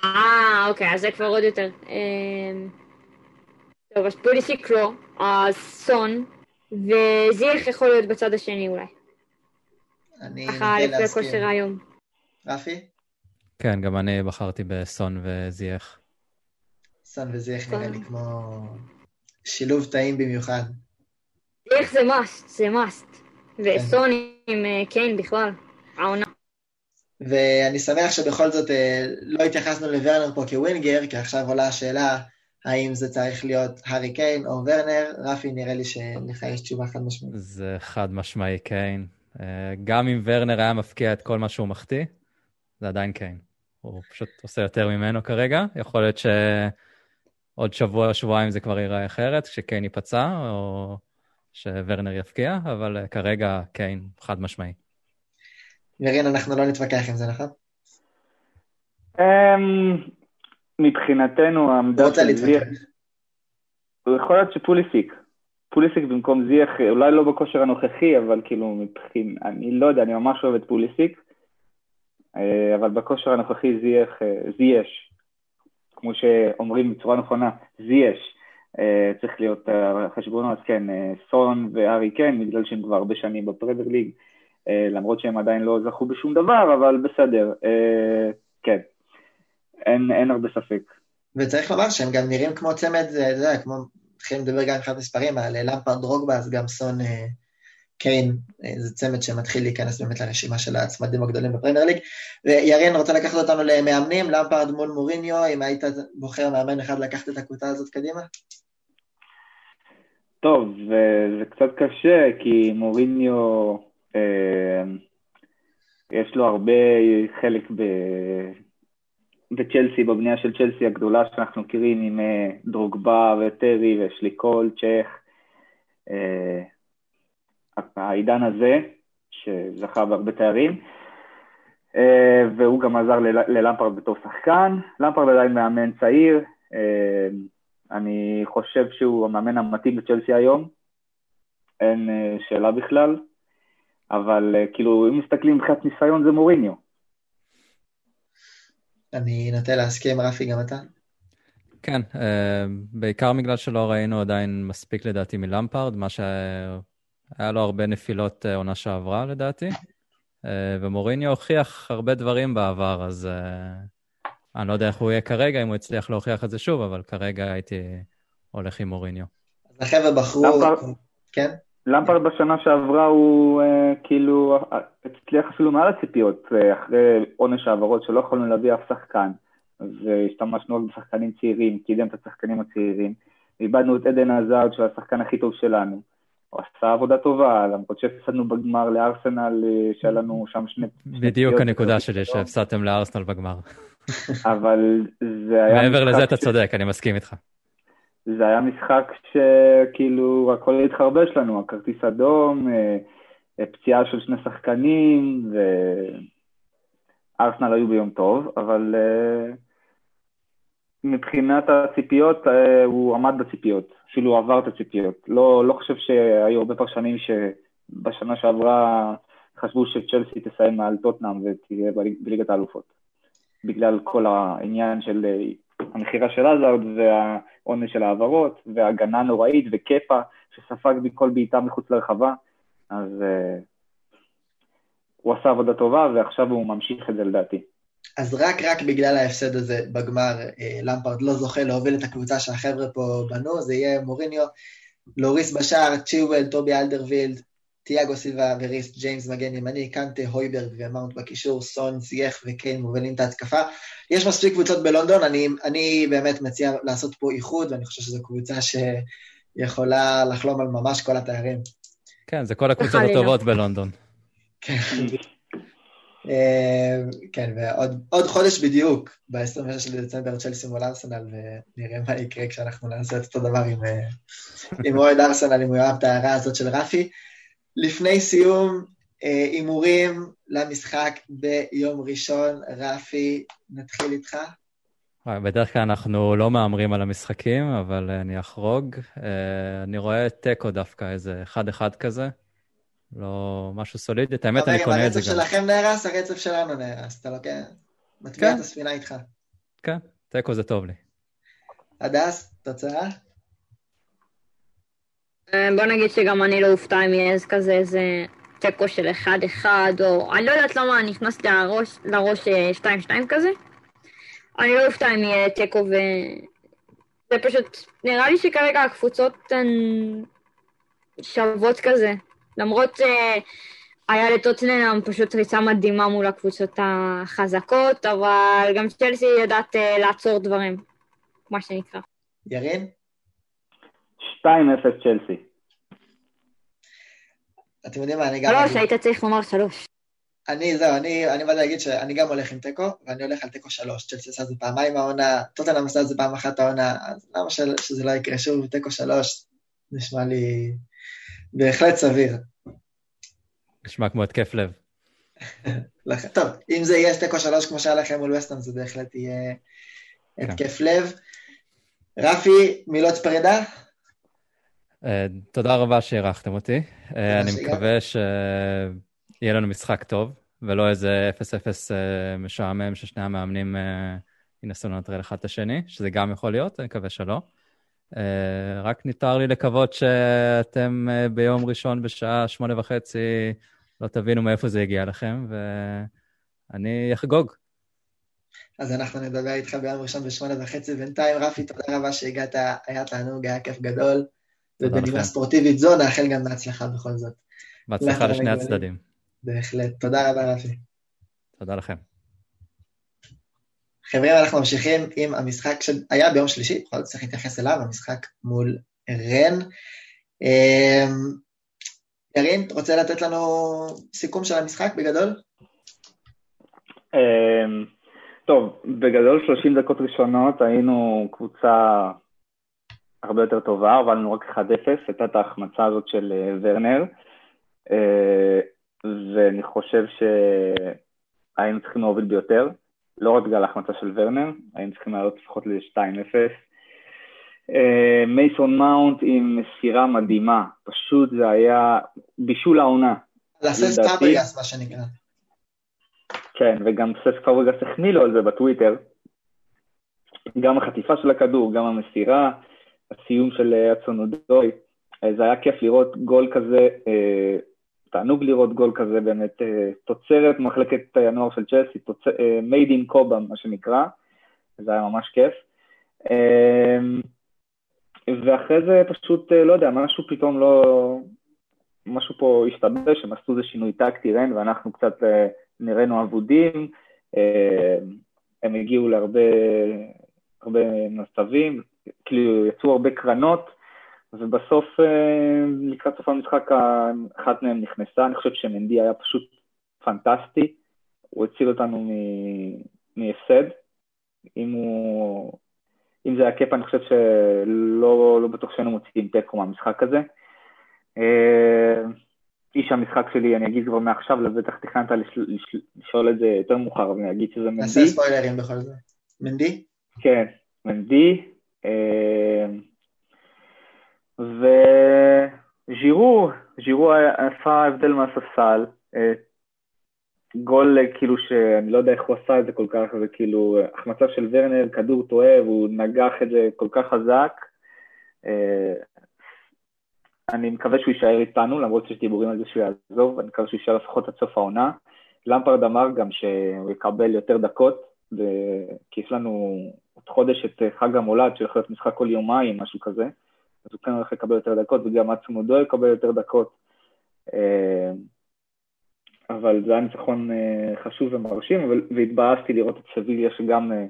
אה, אוקיי, אז זה כבר עוד יותר. אה, טוב, אז פוליסיק לא, אז סון, וזיח יכול להיות בצד השני אולי. אני ככה לפי הכושר היום. רפי? כן, גם אני בחרתי בסון וזיח. סון וזיח נראה לי כמו שילוב טעים במיוחד. זיח זה מאסט, זה מאסט. וסון עם אה, קיין בכלל, העונה. ואני שמח שבכל זאת אה, לא התייחסנו לוורנר פה כווינגר, כי עכשיו עולה השאלה האם זה צריך להיות הארי קיין או ורנר? רפי, נראה לי שלך יש תשובה חד משמעית. זה חד משמעי קיין. אה, גם אם ורנר היה מפקיע את כל מה שהוא מחטיא, זה עדיין קיין. הוא פשוט עושה יותר ממנו כרגע. יכול להיות שעוד שבוע, שבועיים זה כבר ייראה אחרת, כשקיין ייפצע, או שוורנר יפקיע, אבל אה, כרגע קיין, חד משמעי. ירין, אנחנו לא נתווכח עם זה, נכון? אמ, מבחינתנו העמדה של זייח, הוא יכול להיות שפוליסיק, פוליסיק במקום זייח, אולי לא בכושר הנוכחי, אבל כאילו מבחין, אני לא יודע, אני ממש אוהב את פוליסיק, אה, אבל בכושר הנוכחי זייח, אה, זייש, כמו שאומרים בצורה נכונה, זייש, אה, צריך להיות חשבונו, אז כן, סון וארי כן, בגלל שהם כבר הרבה שנים בפרמייר ליג, למרות שהם עדיין לא זכו בשום דבר, אבל בסדר, כן. אין, אין הרבה ספק. וצריך לומר שהם גם נראים כמו צמד, זה יודע, כמו, מתחילים לדבר גם מבחינת מספרים, על למפרד דרוגבה, אז גם סון אה, קיין, אה, זה צמד שמתחיל להיכנס באמת לרשימה של הצמדים הגדולים בפרמייר ליג. וירין, רוצה לקחת אותנו למאמנים, למפרד מול מוריניו, אם היית בוחר מאמן אחד לקחת את הקבוצה הזאת קדימה? טוב, זה קצת קשה, כי מוריניו, אה, יש לו הרבה חלק ב... וצ'לסי, בבנייה של צ'לסי הגדולה שאנחנו מכירים עם אה, דרוגבה וטרי ושליקול, צ'ך. אה, העידן הזה, שזכה בהרבה תארים, אה, והוא גם עזר ללמפרד בתור שחקן. למפרד עדיין מאמן צעיר, אני חושב שהוא המאמן המתאים בצ'לסי היום, אין שאלה בכלל, אבל כאילו, אם מסתכלים מבחינת ניסיון זה מוריניו. אני נוטה להסכים, רפי, גם אתה? כן, אה, בעיקר בגלל שלא ראינו עדיין מספיק לדעתי מלמפרד, מה שהיה לו הרבה נפילות אה, עונה שעברה לדעתי, אה, ומוריניו הוכיח הרבה דברים בעבר, אז אני לא יודע איך הוא יהיה כרגע, אם הוא יצליח להוכיח את זה שוב, אבל כרגע הייתי הולך עם מוריניו. אז החבר'ה בחרו... כן? למפרד בשנה שעברה הוא אה, כאילו הצליח אפילו מעל הציפיות, אה, אחרי עונש העברות שלא יכולנו להביא אף שחקן. אז אה, השתמשנו רק בשחקנים צעירים, קידם את השחקנים הצעירים. איבדנו את עדן עזרד, שהוא השחקן הכי טוב שלנו. הוא עשה עבודה טובה, למרות שהפסדנו בגמר לארסנל, אה, שהיה לנו שם שני... בדיוק הנקודה שלי, שהפסדתם לארסנל בגמר. <laughs> אבל זה היה... מעבר לזה אתה צודק, אני מסכים איתך. זה היה משחק שכאילו הכל התחרבש לנו, הכרטיס אדום, אה, אה, פציעה של שני שחקנים, וארסנל היו ביום טוב, אבל אה, מבחינת הציפיות, הוא עמד בציפיות, אפילו עבר את הציפיות. לא, לא חושב שהיו הרבה פרשנים שבשנה שעברה חשבו שצ'לסי תסיים מעל טוטנאם ותהיה בליגת האלופות, בגלל כל העניין של המכירה של עזארד והעונש של העברות, והגנה נוראית וקפה שספג מכל בעיטה מחוץ לרחבה, אז uh, הוא עשה עבודה טובה ועכשיו הוא ממשיך את זה לדעתי. אז רק רק בגלל ההפסד הזה בגמר, אה, למפרד לא זוכה להוביל את הקבוצה שהחבר'ה פה בנו, זה יהיה מוריניו, לוריס בשער, צ'ילוול, טובי אלדרווילד, תיאגו סילבה וריס ג'יימס מגן ימני, קנטה, הויברג ומאונט בקישור, סון, זייש וקיין מובילים את ההתקפה. יש מספיק קבוצות בלונדון, אני, אני באמת מציע לעשות פה איחוד, ואני חושב שזו קבוצה שיכולה לחלום על ממש כל התארים. כן, זה כל הקבוצות הטובות בלונדון. כן. אה, כן, ועוד חודש בדיוק, ב-26 לדצמבר צ'לסי מול ארסנל, ונראה מה יקרה כשאנחנו נעשה את אותו דבר אה, עם אוהד ארסנל, אם הוא יאהב את ההערה הזאת של רפי. לפני סיום, אה, הימורים למשחק ביום ראשון. רפי, נתחיל איתך. בדרך כלל אנחנו לא מהמרים על המשחקים, אבל אני אחרוג. אני רואה תיקו דווקא, איזה אחד-אחד כזה. לא משהו סולידי, את האמת אני קונה את זה גם. הרצף שלכם נהרס, הרצף שלנו נהרס. אתה לוקח, מטביע כן. את הספינה איתך. כן, תיקו זה טוב לי. הדס, תוצאה? אה, בוא נגיד שגם אני לא אופתע אם יהיה כזה איזה תיקו של 1-1, או אני לא יודעת למה נכנס לי לראש 2-2 אה, כזה. אני לא אופתע אם יהיה תיקו ו... זה פשוט, נראה לי שכרגע הקבוצות הן שוות כזה. למרות שהיה לטוטנאם פשוט ריצה מדהימה מול הקבוצות החזקות, אבל גם צ'לסי יודעת אה, לעצור דברים, מה שנקרא. ירין? 2-0 צ'לסי. אתם יודעים מה, אני גם... שלוש, היית צריך לומר שלוש. אני, זהו, אני, אני בא להגיד שאני גם הולך עם תיקו, ואני הולך על תיקו שלוש. צ'לסי עשה את זה פעמיים העונה, טוטנאם עשה את זה פעם אחת העונה, אז למה שזה לא יקרה שוב, תיקו שלוש, נשמע לי בהחלט סביר. נשמע כמו התקף לב. טוב, אם זה יהיה תיקו שלוש כמו שהיה לכם מול וסטון, זה בהחלט יהיה כן. התקף לב. רפי, מילות פרידה? אה, תודה רבה שאירחתם אותי. אה, אני. מקווה שיהיה לנו משחק טוב, ולא איזה 0-0 אה, משעמם ששני המאמנים ינסו לנטרל אחד את השני, שזה גם יכול להיות, אני מקווה שלא. אה, רק נותר לי לקוות שאתם אה, ביום ראשון בשעה שמונה וחצי לא תבינו מאיפה זה הגיע לכם, ואני אחגוג. אז אנחנו נדבר איתך ביום ראשון בשמונה וחצי. בינתיים, רפי, תודה רבה שהגעת, היה תענוג, היה כיף גדול. ובנימה. ספורטיבית זו, נאחל גם בהצלחה בכל זאת. בהצלחה לשני. הצדדים. בהחלט. תודה רבה, רפי. תודה לכם. חברים, אנחנו ממשיכים עם המשחק שהיה ביום שלישי, בכל זאת צריך להתייחס אליו, המשחק מול רן. אמ, ירין, רוצה לתת לנו סיכום של המשחק בגדול? אמ, טוב, בגדול 30 דקות ראשונות היינו קבוצה הרבה יותר טובה, הובלנו רק 1-0, הייתה את ההחמצה הזאת של אה, ורנר, אה, ואני חושב שהיינו צריכים להוביל ביותר, לא רק בגלל ההחמצה של ורנר, היינו צריכים לעלות לפחות ל-2-0. אה, מייסון מאונט עם מסירה מדהימה, פשוט זה היה בישול העונה. אלה ססק פאברגאס, מה שנקרא. כן, וגם ססק פאברגאס החמיא לו על זה בטוויטר. גם החטיפה של הכדור, גם המסירה, הסיום של אה, האדסון אודוי. אה, זה היה כיף לראות גול כזה, אה, תענוג לראות גול כזה באמת, אה, תוצרת מחלקת הנוער של צ'לסי, תוצ- אה, made in קובה, מה שנקרא. זה היה ממש כיף. אה, ואחרי זה פשוט, אה, לא יודע, משהו פתאום לא... משהו פה השתבש, הם עשו איזה שינוי טקטי, רן, ואנחנו קצת נראינו אבודים, אה, הם הגיעו להרבה הרבה מצבים, כאילו יצאו הרבה קרנות, ובסוף, אה, לקראת סוף המשחק, אחת מהם נכנסה, אני חושב שמנדי היה פשוט פנטסטי, הוא הציל אותנו מהפסד, אם הוא... אם זה היה כיף, אני חושב שלא לא בטוח שהיינו מוציאים תיקו מהמשחק הזה. אה, איש המשחק שלי, אני אגיד כבר מעכשיו, לבטח תכננת לשאול את זה יותר מאוחר, אבל אני אגיד שזה נעשה מנדי. ספוילרים בכל זאת. מנדי? כן, מנדי. וז'ירו, ז'ירו עשה הבדל מהספסל. אה, גול אה, כאילו שאני לא יודע איך הוא עשה את זה כל כך, זה כאילו החמצה של ורנר, כדור טועה, והוא נגח את זה כל כך חזק. אה, אני מקווה שהוא יישאר איתנו, למרות שיש דיבורים על זה שהוא יעזוב, אני מקווה שהוא יישאר לפחות עד סוף העונה. למפרד אמר גם שהוא יקבל יותר דקות, ו- כי יש לנו עוד חודש את חג המולד, שהולך להיות משחק כל יומיים, משהו כזה, אז הוא כן הולך לקבל יותר דקות, וגם עצמודו יקבל יותר דקות. אה, אבל זה היה ניצחון אה, חשוב ומרשים, והתבאסתי לראות את סביליה שגם אה,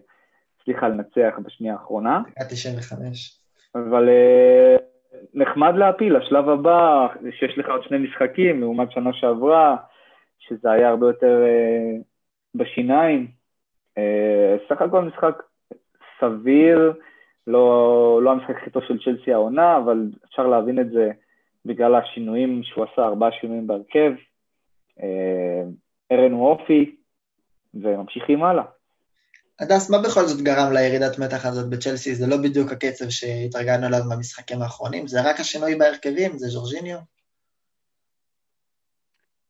הצליחה לנצח בשנייה האחרונה. דקה 95. אבל נחמד להפיל, השלב הבא, שיש לך עוד שני משחקים לעומת שנה שעברה, שזה היה הרבה יותר בשיניים. סך הכל משחק סביר, לא, לא המשחק הכי טוב של צ'לסי העונה, אבל אפשר להבין את זה בגלל השינויים שהוא עשה, ארבעה שינויים בהרכב. אה, הראינו אופי, וממשיכים הלאה. הדס, מה בכל זאת גרם לירידת מתח הזאת בצ'לסי? זה לא בדיוק הקצב שהתרגלנו אליו במשחקים האחרונים, זה רק השינוי בהרכבים, זה ז'ורג'יניו?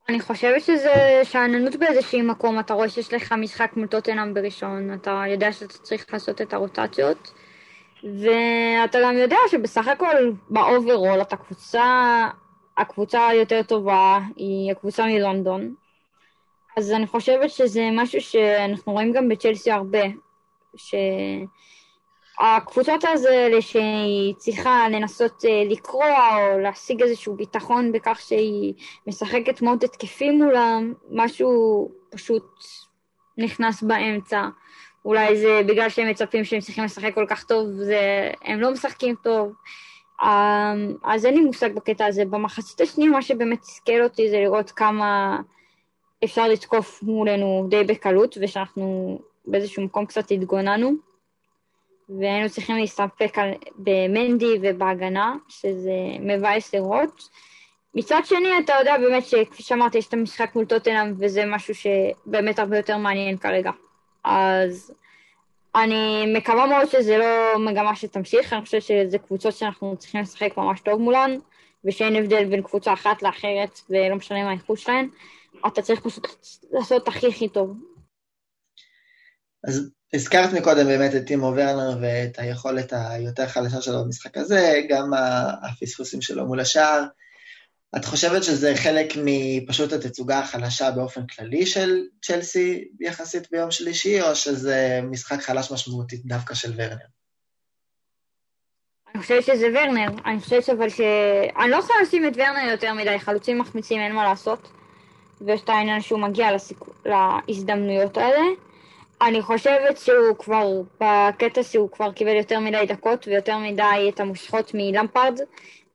אני חושבת שזה שאננות באיזשהי מקום, אתה רואה שיש לך משחק מול טוטנאם בראשון, אתה יודע שאתה צריך לעשות את הרוטציות, ואתה גם יודע שבסך הכל ב overall אתה קבוצה, הקבוצה היותר טובה היא הקבוצה מלונדון, אז אני חושבת שזה משהו שאנחנו רואים גם בצ'לסי הרבה, שהקבוצות האלה שהיא צריכה לנסות אה, לקרוע או להשיג איזשהו ביטחון בכך שהיא משחקת מאוד התקפי מולם, משהו פשוט נכנס באמצע. אולי זה בגלל שהם מצפים שהם צריכים לשחק כל כך טוב, זה, הם לא משחקים טוב. אמ, אז אין לי מושג בקטע הזה. במחצית השנייה מה שבאמת תסכל אותי זה לראות כמה אפשר לתקוף מולנו די בקלות, ושאנחנו באיזשהו מקום קצת התגוננו, והיינו צריכים להסתפק על, במנדי ובהגנה, שזה מבאס לראות. מצד שני, אתה יודע באמת שכפי שאמרתי, יש את המשחק מול טוטנאם, וזה משהו שבאמת הרבה יותר מעניין כרגע. אז אני מקווה מאוד שזה לא מגמה שתמשיך, אני חושבת שזה קבוצות שאנחנו צריכים לשחק ממש טוב מולן, ושאין הבדל בין קבוצה אחת לאחרת, ולא משנה מה האיכות שלהן. אתה צריך פשוט לעשות הכי הכי טוב. אז הזכרת מקודם באמת את טימו ורנר ואת היכולת היותר חלשה שלו במשחק הזה, גם הפספוסים שלו מול השער. את חושבת שזה חלק מפשוט התצוגה החלשה באופן כללי של צ'לסי יחסית ביום שלישי, או שזה משחק חלש משמעותית דווקא של ורנר? אני חושבת שזה ורנר. אני חושבת אבל ש... אני לא יכולה לשים את ורנר יותר מדי, חלוצים מחמיצים, אין מה לעשות. ויש את העניין שהוא מגיע לסיכ... להזדמנויות האלה. אני חושבת שהוא כבר, בקטע שהוא כבר קיבל יותר מדי דקות ויותר מדי את המושכות מלמפרד,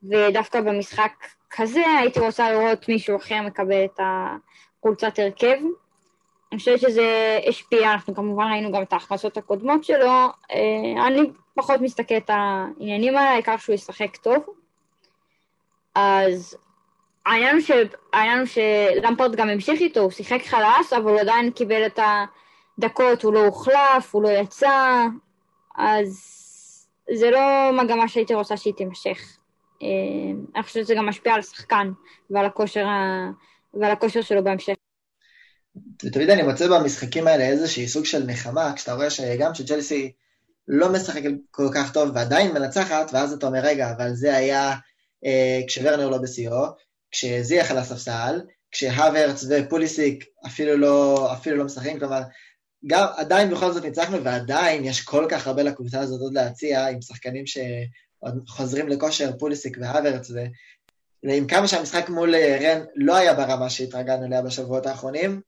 ודווקא במשחק כזה הייתי רוצה לראות מישהו אחר מקבל את החולצת הרכב. אני חושבת שזה השפיע, אנחנו כמובן ראינו גם את ההכנסות הקודמות שלו, אה, אני פחות מסתכלת את העניינים האלה, העיקר שהוא ישחק טוב. אז העניין הוא, ש... העניין הוא שלמפרד גם המשיך איתו, הוא שיחק חלש, אבל הוא עדיין קיבל את הדקות, הוא לא הוחלף, הוא לא יצא, אז זה לא מגמה שהייתי רוצה שהיא תימשך. אה, אני חושבת שזה גם משפיע על השחקן ועל הכושר, ה... ועל הכושר שלו בהמשך. ותמיד אני מוצא במשחקים האלה איזושהי סוג של נחמה, כשאתה רואה שגם שג'לסי לא משחק כל כך טוב ועדיין מנצחת, ואז אתה אומר, רגע, אבל זה היה אה, כשוורנר לא בשיאו, כשזיח על הספסל, כשהוורץ ופוליסיק אפילו לא, אפילו לא משחקים, כלומר, גם עדיין בכל זאת ניצחנו, ועדיין יש כל כך הרבה לקבוצה הזאת עוד להציע, עם שחקנים שחוזרים לכושר, פוליסיק והוורץ, ועם כמה שהמשחק מול רן לא היה ברמה שהתרגלנו אליה בשבועות האחרונים,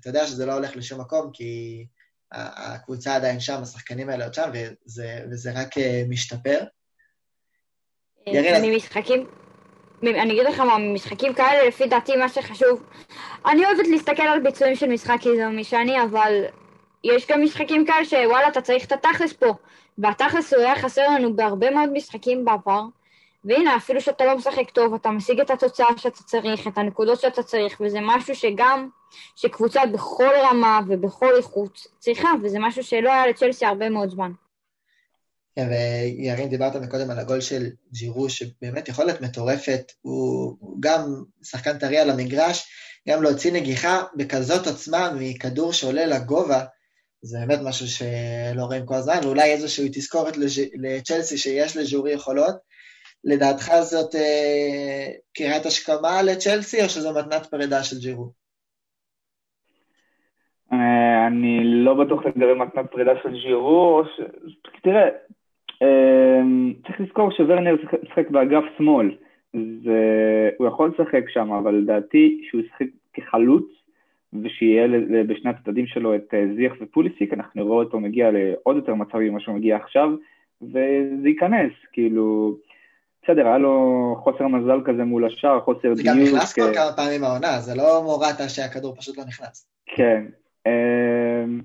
אתה יודע שזה לא הולך לשום מקום, כי הקבוצה עדיין שם, השחקנים האלה עוד שם, וזה, וזה רק אה, משתפר. ירין, ממשחקים, אני אגיד לך מה, ממשחקים כאלה, לפי דעתי מה שחשוב, אני אוהבת להסתכל על ביצועים של משחק כי זה משעני, אבל יש גם משחקים כאלה שוואלה, אתה צריך את התכלס פה. והתכלס הוא היה חסר לנו בהרבה מאוד משחקים בעבר, והנה, אפילו שאתה לא משחק טוב, אתה משיג את התוצאה שאתה צריך, את הנקודות שאתה צריך, וזה משהו שגם, שקבוצה בכל רמה ובכל איכות צריכה, וזה משהו שלא היה לצ'לסי הרבה מאוד זמן. כן, וירין, דיברת מקודם על הגול של ג'ירו, שבאמת יכולת מטורפת, הוא, גם שחקן טרי על המגרש, גם להוציא נגיחה בכזאת עוצמה מכדור שעולה לגובה, זה באמת משהו שלא רואים כל הזמן, ואולי איזושהי תזכורת לצ'לסי שיש לז'ורי יכולות. לדעתך זאת אה, קריאת השכמה לצ'לסי, או שזו מתנת פרידה של ג'ירו? אה, אני לא בטוח לגבי מתנת פרידה של ג'ירו, ש... תראה, אמ, צריך לזכור שוורנר משחק באגף שמאל, הוא יכול לשחק שם, אבל לדעתי שהוא ישחק כחלוץ, ושיהיה בשני הצדדים שלו את אה, זיח ופוליסיק, אנחנו נראה אותו מגיע לעוד יותר מצבים ממה שהוא מגיע עכשיו, וזה ייכנס, כאילו, בסדר, היה לו חוסר מזל כזה מול השאר, חוסר דיוק. זה גם נכנס כבר כמה פעמים העונה, זה לא מורטה שהכדור פשוט לא נכנס. כן. אמ,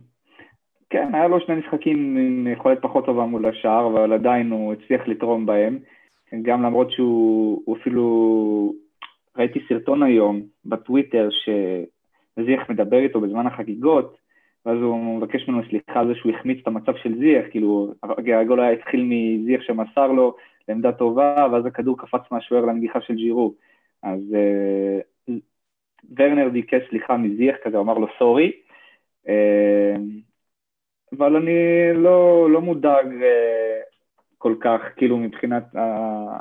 כן, היה לו שני משחקים עם יכולת פחות טובה מול השאר, אבל עדיין הוא הצליח לתרום בהם. גם למרות שהוא אפילו... ראיתי סרטון היום בטוויטר שזיח מדבר איתו בזמן החגיגות, ואז הוא מבקש ממנו סליחה על זה שהוא החמיץ את המצב של זיח, כאילו הגול היה התחיל מזיח שמסר לו לעמדה טובה, ואז הכדור קפץ מהשוער לנגיחה של ג'ירו. אז uh, ורנר ביקש סליחה מזיח כזה, אמר לו סורי. Uh, אבל אני לא, לא מודאג אה, כל כך, כאילו, מבחינת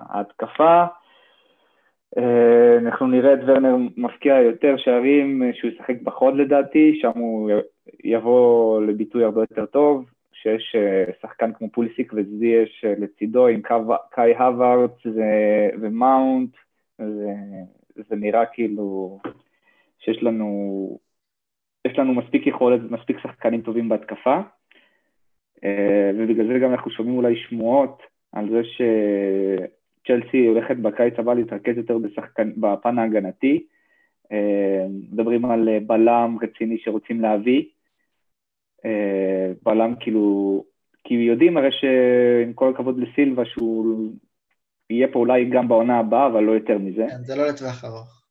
ההתקפה. אה, אנחנו נראה את ורנר מבקיע יותר שערים, אה, שהוא ישחק בחוד לדעתי, שם הוא יבוא לביטוי הרבה יותר טוב, שיש אה, שחקן כמו פוליסיק וזיאש אה, לצידו עם קאי הווארץ ומאונט, זה, זה נראה כאילו שיש לנו, יש לנו מספיק יכולת, מספיק שחקנים טובים בהתקפה. אה, ובגלל זה גם אנחנו שומעים אולי שמועות על זה שצ'לסי הולכת בקיץ הבא להתרכז יותר בשחקן, בפן ההגנתי. אה, מדברים על בלם רציני שרוצים להביא. בלם כאילו, כי יודעים הרי שעם כל הכבוד לסילבה שהוא יהיה פה אולי גם בעונה הבאה, אבל לא יותר מזה. כן, זה לא לטווח ארוך.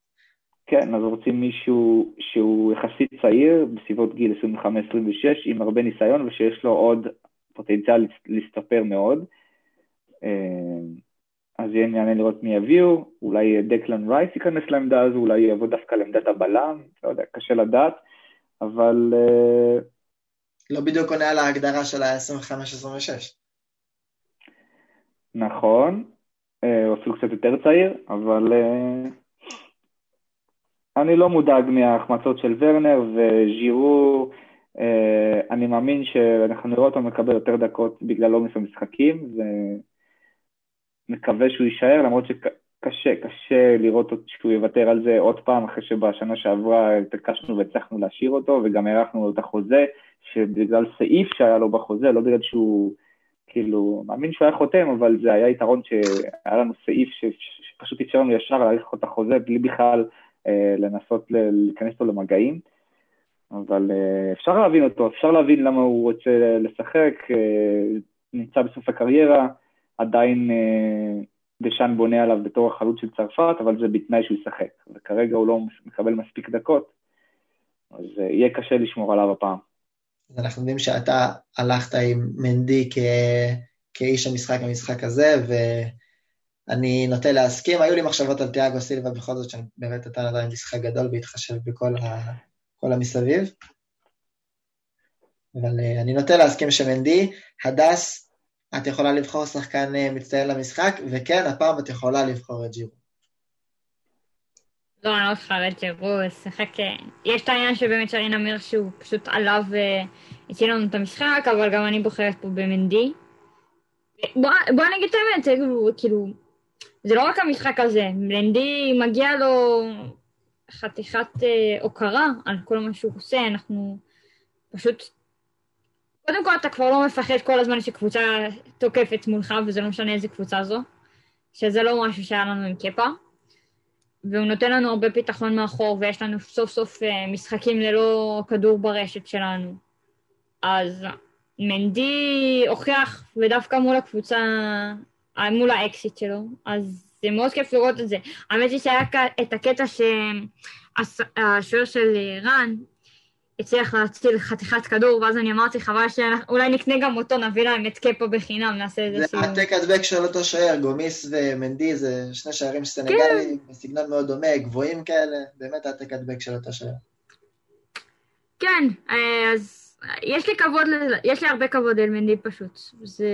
כן, אז רוצים מישהו שהוא יחסית צעיר, בסביבות גיל 25-26, עם הרבה ניסיון ושיש לו עוד פוטנציאל להסתפר מאוד. אה, אז יהיה מעניין לראות מי יביאו, אולי דקלן רייס ייכנס לעמדה הזו, אולי יבוא דווקא לעמדת הבלם, לא יודע, קשה לדעת, אבל... אה, לא בדיוק עונה על ההגדרה של ה-25-26. נכון, אה, הוא אפילו קצת יותר צעיר, אבל אני לא מודאג מההחמצות של ורנר וז'ירו, אה, אני מאמין שאנחנו נראה אותו מקבל יותר דקות בגלל עומס המשחקים, ומקווה שהוא יישאר, למרות שקשה, קשה לראות שהוא יוותר על זה עוד פעם, אחרי שבשנה שעברה התעקשנו והצלחנו להשאיר אותו, וגם הארכנו לו את החוזה, שבגלל סעיף שהיה לו בחוזה, לא בגלל שהוא, כאילו, מאמין שהוא היה חותם, אבל זה היה יתרון שהיה לנו סעיף שפשוט אפשר לנו ישר להאריך את החוזה בלי בכלל אה, לנסות להיכנס איתו למגעים, אבל אה, אפשר להבין אותו, אפשר להבין למה הוא רוצה לשחק, אה, נמצא בסוף הקריירה, עדיין דשאן בונה עליו בתור החלוץ של צרפת, אבל זה בתנאי שהוא ישחק, וכרגע הוא לא מקבל מספיק דקות, אז יהיה קשה לשמור עליו הפעם. אז אנחנו יודעים שאתה הלכת עם מנדי כ... כאיש המשחק במשחק הזה, ו... אני נוטה להסכים, היו לי מחשבות על תיאגו סילבה בכל זאת, שבאמת נתן עדיין משחק גדול בהתחשב בכל ה... כל המסביב. אבל uh, אני נוטה להסכים שמנדי, הדס, את יכולה לבחור שחקן uh, מצטיין למשחק, וכן, הפעם את יכולה לבחור את ג'ירו. לא, אני לא אבחר את ג'ירו, שחק... אה, יש את העניין שבאמת שרין אמיר שהוא פשוט עליו והציל לנו את המשחק, אבל גם אני בוחרת פה במנדי. בוא, בוא נגיד את האמת, כאילו, זה לא רק המשחק הזה, לנדי מגיע לו חתיכת אה, הוקרה על כל מה שהוא עושה, אנחנו פשוט... קודם כל אתה כבר לא מפחד כל הזמן שקבוצה תוקפת מולך, וזה לא משנה איזה קבוצה זו, שזה לא משהו שהיה לנו עם קפה. והוא נותן לנו הרבה ביטחון מאחור, ויש לנו סוף סוף אה, משחקים ללא כדור ברשת שלנו. אז מנדי הוכיח, ודווקא מול הקבוצה מול האקסיט שלו, אז זה מאוד כיף לראות את זה. האמת היא שהיה את הקטע שהשוער של רן הצליח להציל חתיכת כדור, ואז אני אמרתי, חבל שאולי נקנה גם אותו, נביא להם את קפו בחינם, נעשה איזה סיום. זה העתק הדבק של אותו שוער, גומיס ומנדי, זה שני שערים סנגליים, כן. בסגנון מאוד דומה, גבוהים כאלה, באמת העתק הדבק של אותו שוער. כן, אז יש לי כבוד, יש לי הרבה כבוד אל מנדי פשוט. זה...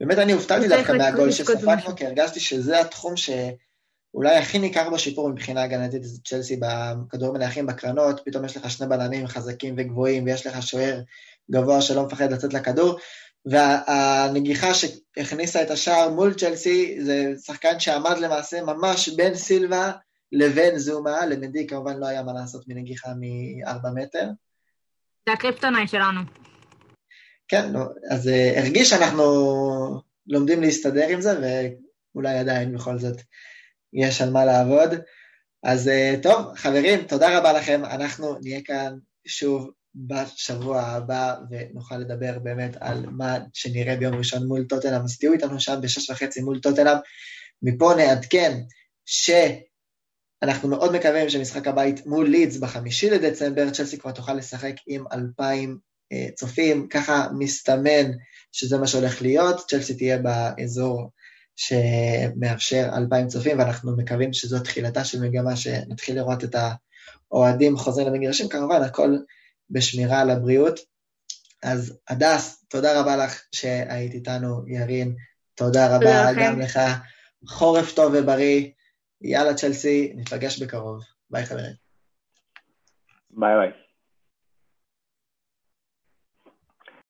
באמת אני הופתעתי דווקא מהגול שספגנו, כי הרגשתי שזה התחום שאולי הכי ניכר בשיפור מבחינה הגנתית אצל צ'לסי בכדורים מנייחים בקרנות, פתאום יש לך שני בלמים חזקים וגבוהים, ויש לך שוער גבוה שלא מפחד לצאת לכדור, והנגיחה שהכניסה את השער מול צ'לסי, זה שחקן שעמד למעשה ממש בין סילבה לבין זומה, למדי כמובן לא היה מה לעשות מנגיחה מ-4 מטר. זה הקריפטונאי שלנו. כן, אז uh, הרגיש שאנחנו לומדים להסתדר עם זה, ואולי עדיין בכל זאת יש על מה לעבוד. אז uh, טוב, חברים, תודה רבה לכם. אנחנו נהיה כאן שוב בשבוע הבא, ונוכל לדבר באמת על מה שנראה ביום ראשון מול טוטנאם. אז תהיו איתנו שם בשש וחצי מול טוטנאם. מפה נעדכן שאנחנו מאוד מקווים שמשחק הבית מול לידס בחמישי לדצמבר, צ'לסי כבר תוכל לשחק עם אלפיים אה, צופים, ככה מסתמן שזה מה שהולך להיות, צ'לסי תהיה באזור שמאפשר אלפיים צופים, ואנחנו מקווים שזו תחילתה של מגמה שנתחיל לראות את האוהדים חוזרים למגרשים, כמובן הכל בשמירה על הבריאות. אז הדס, תודה רבה לך שהיית איתנו, ירין, תודה רבה תודה גם לך. חורף טוב ובריא, יאללה צ'לסי, נפגש בקרוב. ביי חברים. ביי ביי.